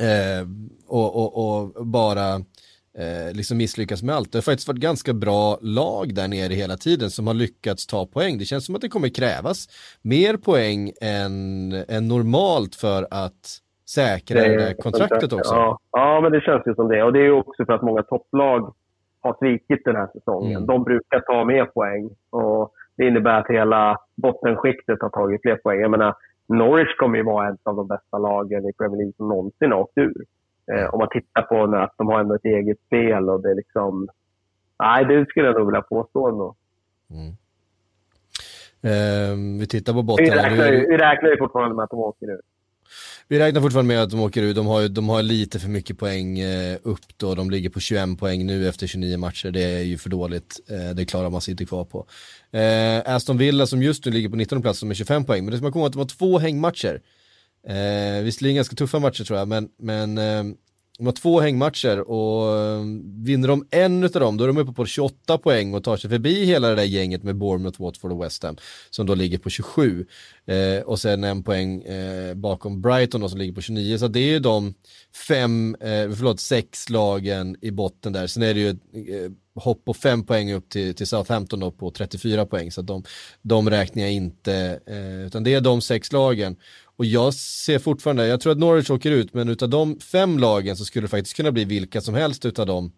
Eh, och, och, och, bara eh, liksom misslyckas med allt. Det har faktiskt varit ganska bra lag där nere hela tiden som har lyckats ta poäng. Det känns som att det kommer krävas mer poäng än, än normalt för att säkra det, det kontraktet också. Ja. ja, men det känns ju som det. Och det är ju också för att många topplag har svikit den här säsongen. Mm. De brukar ta mer poäng. Och det innebär att hela bottenskiktet har tagit fler poäng. Jag menar, Norwich kommer ju vara ett av de bästa lagen i Premier League som någonsin har åkt ur. Eh, om man tittar på nu, att de har ändå ett eget spel och det är liksom... Nej, det skulle jag nog vilja påstå ändå. Mm. Eh, vi tittar på botten. Vi räknar, ju, vi räknar ju fortfarande med att de åker ur. Vi räknar fortfarande med att de åker ut. De har, de har lite för mycket poäng eh, upp då. De ligger på 21 poäng nu efter 29 matcher. Det är ju för dåligt. Eh, det klarar man sig inte kvar på. Eh, Aston Villa som just nu ligger på 19 plats med 25 poäng. Men det ska man komma ihåg att de har två hängmatcher. Eh, visserligen ganska tuffa matcher tror jag, men, men eh, de har två hängmatcher och ehm, vinner de en av dem då är de uppe på 28 poäng och tar sig förbi hela det där gänget med Bournemouth, Watford och West Ham som då ligger på 27 eh, och sen en poäng eh, bakom Brighton då, som ligger på 29 så det är ju de fem, eh, förlåt sex lagen i botten där. Sen är det ju eh, hopp på fem poäng upp till, till Southampton då på 34 poäng. Så de, de räknar jag inte eh, utan det är de sex lagen och jag ser fortfarande, jag tror att Norwich åker ut, men utav de fem lagen så skulle det faktiskt kunna bli vilka som helst utav de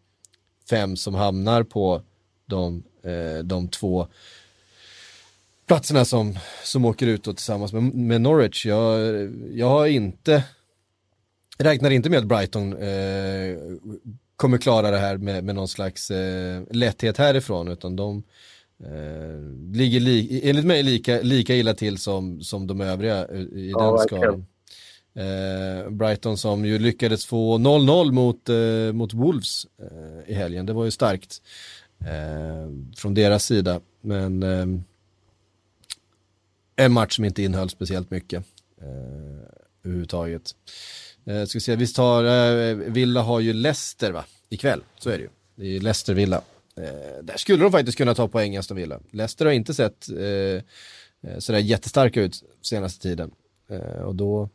fem som hamnar på de, eh, de två platserna som, som åker ut då tillsammans med, med Norwich. Jag, jag har inte, räknar inte med att Brighton eh, kommer klara det här med, med någon slags eh, lätthet härifrån, utan de, Eh, ligger li enligt mig lika, lika illa till som, som de övriga i ja, den skalan. Eh, Brighton som ju lyckades få 0-0 mot, eh, mot Wolves eh, i helgen. Det var ju starkt eh, från deras sida. Men eh, en match som inte innehöll speciellt mycket eh, överhuvudtaget. Eh, ska se, visst har eh, Villa har ju Leicester va? Ikväll, så är det ju. Det är Leicester-Villa. Eh, där skulle de faktiskt kunna ta poäng Aston Villa. Leicester har inte sett eh, eh, sådär jättestarka ut senaste tiden. Eh, och då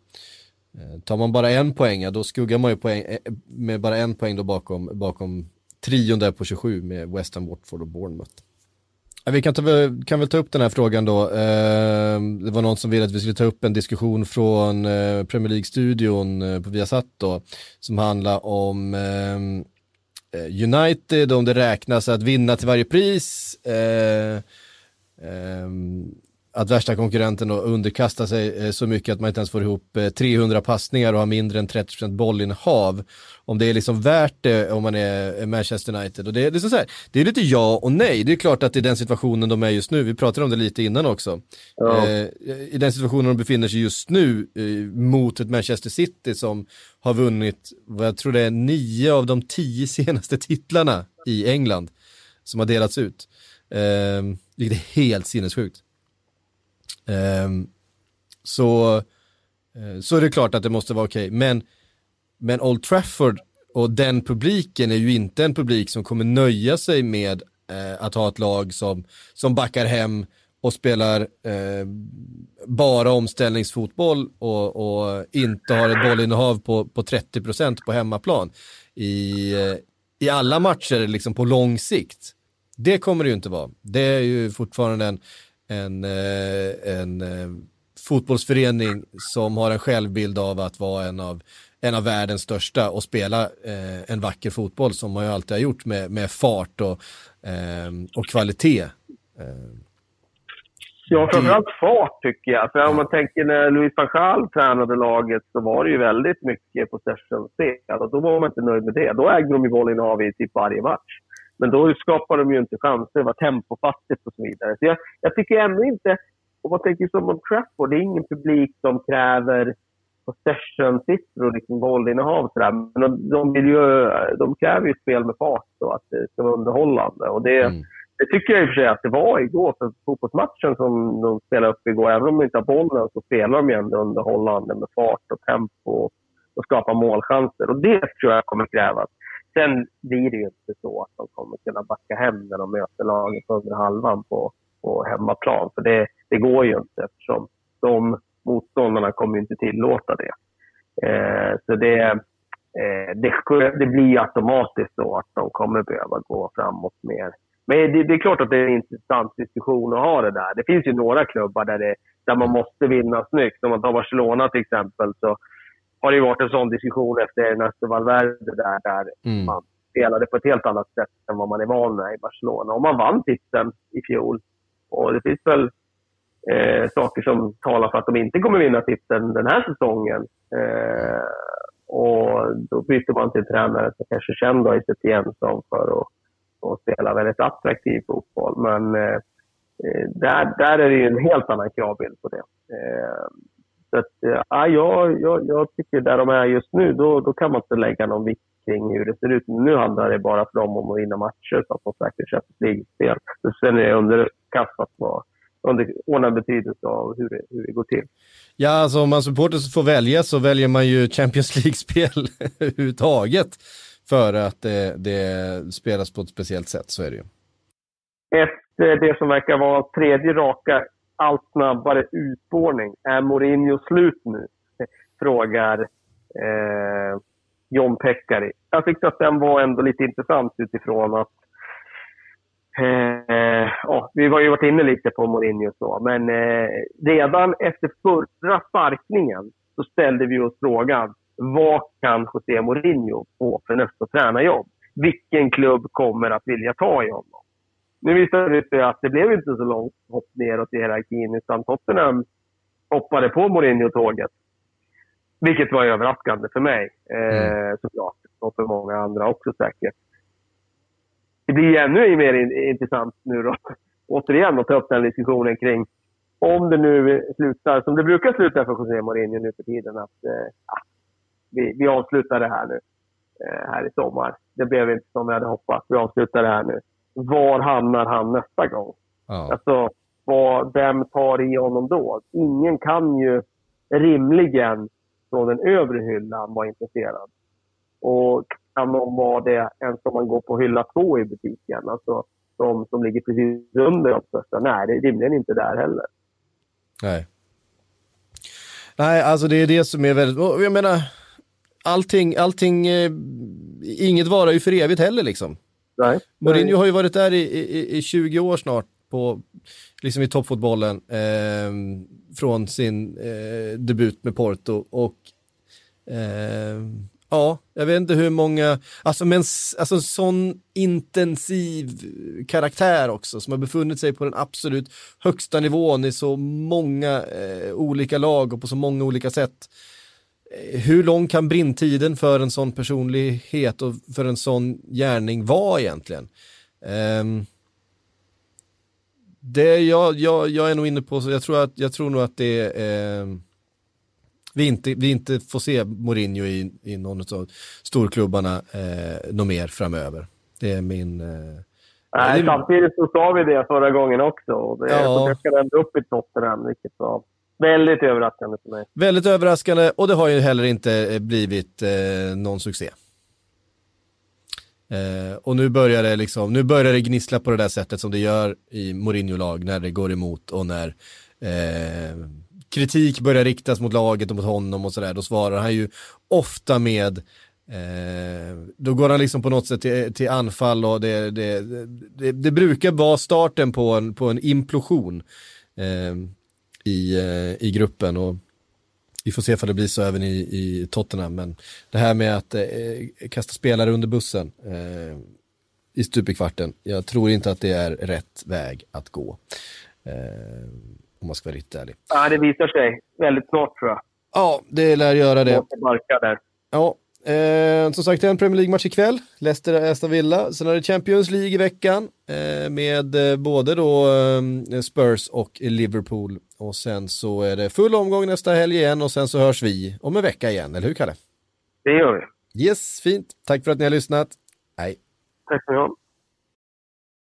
eh, tar man bara en poäng, ja, då skuggar man ju poäng, eh, med bara en poäng då bakom, bakom trion där på 27 med West Ham, Watford och Bournemouth. Vi kan, ta, kan väl ta upp den här frågan då. Eh, det var någon som ville att vi skulle ta upp en diskussion från eh, Premier League-studion på Viasat då, som handlar om Eh, United, om det räknas att vinna till varje pris. Eh, eh, att värsta konkurrenten då underkastar sig eh, så mycket att man inte ens får ihop 300 eh, passningar och har mindre än 30% bollinnehav. Om det är liksom värt det om man är Manchester United. Och det, är liksom så här, det är lite ja och nej. Det är klart att i den situationen de är just nu, vi pratade om det lite innan också. Ja. Eh, I den situationen de befinner sig just nu mot ett Manchester City som har vunnit, vad jag tror det är, nio av de tio senaste titlarna i England som har delats ut. Vilket är helt sinnessjukt. Ehm, så, eh, så är det klart att det måste vara okej. Okay. Men, men Old Trafford och den publiken är ju inte en publik som kommer nöja sig med eh, att ha ett lag som, som backar hem och spelar eh, bara omställningsfotboll och, och, inte har ett bollinnehav på, på 30% på hemmaplan i, eh, i alla matcher liksom på lång sikt. Det kommer det ju inte vara. Det är ju fortfarande en, en, eh, en eh, fotbollsförening som har en självbild av att vara en av, en av världens största och spela eh, en vacker fotboll som man ju alltid har gjort med, med fart och, och kvalitet. Ja, framförallt fart tycker jag. För om man tänker när Louis van Gaal tränade laget så var det ju väldigt mycket possession-spel. Alltså, då var man inte nöjd med det. Då ägde de ju bollinnehav i typ varje match. Men då skapar de ju inte chanser. Det var tempofattigt och så vidare. Så jag, jag tycker ändå inte... Om man tänker som om Trafford, det är ingen publik som kräver possession-siffror och liksom bollinnehav. Men de, de, vill ju, de kräver ju spel med fart och att det ska vara underhållande. Och det, mm. det tycker jag i och för sig att det var igår. För fotbollsmatchen som de spelade upp igår, även om de inte har bollen, så spelar de ju ändå underhållande med fart och tempo och skapar målchanser. Och det tror jag kommer krävas. Sen blir det ju inte så att de kommer kunna backa hem när de möter laget under halvan på, på hemmaplan. För det, det går ju inte eftersom de motståndarna kommer inte tillåta det. Eh, så det, eh, det, det blir automatiskt så att de kommer behöva gå framåt mer. Men det, det, är klart att det är en intressant diskussion att ha det där. Det finns ju några klubbar där, det, där man måste vinna snyggt. Om man tar Barcelona till exempel så har det varit en sån diskussion efter Ernesto Valverde där, där mm. man spelade på ett helt annat sätt än vad man är van med i Barcelona. Och man vann titeln i fjol. Och det finns väl eh, saker som talar för att de inte kommer vinna titeln den här säsongen. Eh, och då byter man till tränare som kanske känd i Setien som för att, att spela väldigt attraktiv fotboll. Men eh, eh, där, där är det ju en helt annan kravbild på det. Eh, så att, eh, ja, jag, jag, jag tycker där de är just nu, då, då kan man inte lägga någon vikt kring hur det ser ut. Nu handlar det bara för dem om att vinna matcher så att de säkert Champions League-spel. Sen är det underkastat vad underordnad betydelse av hur det, hur det går till. Ja, alltså om man supporter får välja så väljer man ju Champions League-spel överhuvudtaget för att det, det, spelas på ett speciellt sätt, så är det ju. Efter det som verkar vara tredje raka, allt snabbare utspårning, är Mourinho slut nu? Frågar eh, John Pekkari. Jag tyckte att den var ändå lite intressant utifrån att Eh, oh, vi har ju varit inne lite på Mourinho och så, men eh, redan efter förra sparkningen så ställde vi oss frågan vad kan José Mourinho få för nästa tränarjobb? Vilken klubb kommer att vilja ta i honom? Nu visade det sig att det blev inte så långt hopp neråt i hierarkin utan Tottenham hoppade på Mourinho-tåget. Vilket var överraskande för mig eh, mm. såklart. Och för många andra också säkert det blir ännu mer intressant nu då, återigen att ta upp den diskussionen kring om det nu slutar som det brukar sluta för José Mourinho nu för tiden. Att eh, vi, vi avslutar det här nu eh, här i sommar. Det blev inte som vi hade hoppats. Vi avslutar det här nu. Var hamnar han nästa gång? Ja. Alltså, vad, vem tar i honom då? Ingen kan ju rimligen från den övre hyllan vara intresserad. Och kan de vara det ens om man går på hylla två i butiken? Alltså de som ligger precis under de största. Nej, det är rimligen inte där heller. Nej. Nej, alltså det är det som är väldigt, jag menar, allting, allting, eh, inget varar ju för evigt heller liksom. Nej. Mourinho har ju varit där i, i, i 20 år snart på, liksom i toppfotbollen, eh, från sin eh, debut med Porto och eh, Ja, jag vet inte hur många, alltså men alltså sån intensiv karaktär också som har befunnit sig på den absolut högsta nivån i så många eh, olika lag och på så många olika sätt. Hur lång kan brintiden för en sån personlighet och för en sån gärning vara egentligen? Um, det jag, jag, jag är nog inne på, så jag tror, att, jag tror nog att det eh, vi inte, vi inte får se Mourinho i, i någon av storklubbarna eh, något mer framöver. Det är min... Eh, Nej, det... samtidigt så sa vi det förra gången också. Och det ja. dök ändå upp i Tottenham, vilket var väldigt överraskande för mig. Väldigt överraskande och det har ju heller inte eh, blivit eh, någon succé. Eh, och nu börjar, det liksom, nu börjar det gnissla på det där sättet som det gör i Mourinho-lag när det går emot och när eh, kritik börjar riktas mot laget och mot honom och sådär, då svarar han ju ofta med eh, då går han liksom på något sätt till, till anfall och det, det, det, det, brukar vara starten på en, på en implosion eh, i, eh, i gruppen och vi får se om det blir så även i, i Tottenham, men det här med att eh, kasta spelare under bussen eh, i stupekvarten, jag tror inte att det är rätt väg att gå. Eh, om man ska vara riktigt ärlig. Ja, det visar sig väldigt snart tror jag. Ja, det lär göra det. Där. Ja, eh, som sagt, en Premier League-match ikväll. Leicester Aston Villa. Sen har det Champions League i veckan eh, med eh, både då eh, Spurs och Liverpool. Och sen så är det full omgång nästa helg igen och sen så hörs vi om en vecka igen, eller hur Kalle? Det gör vi. Yes, fint. Tack för att ni har lyssnat. Hej. Tack så mycket.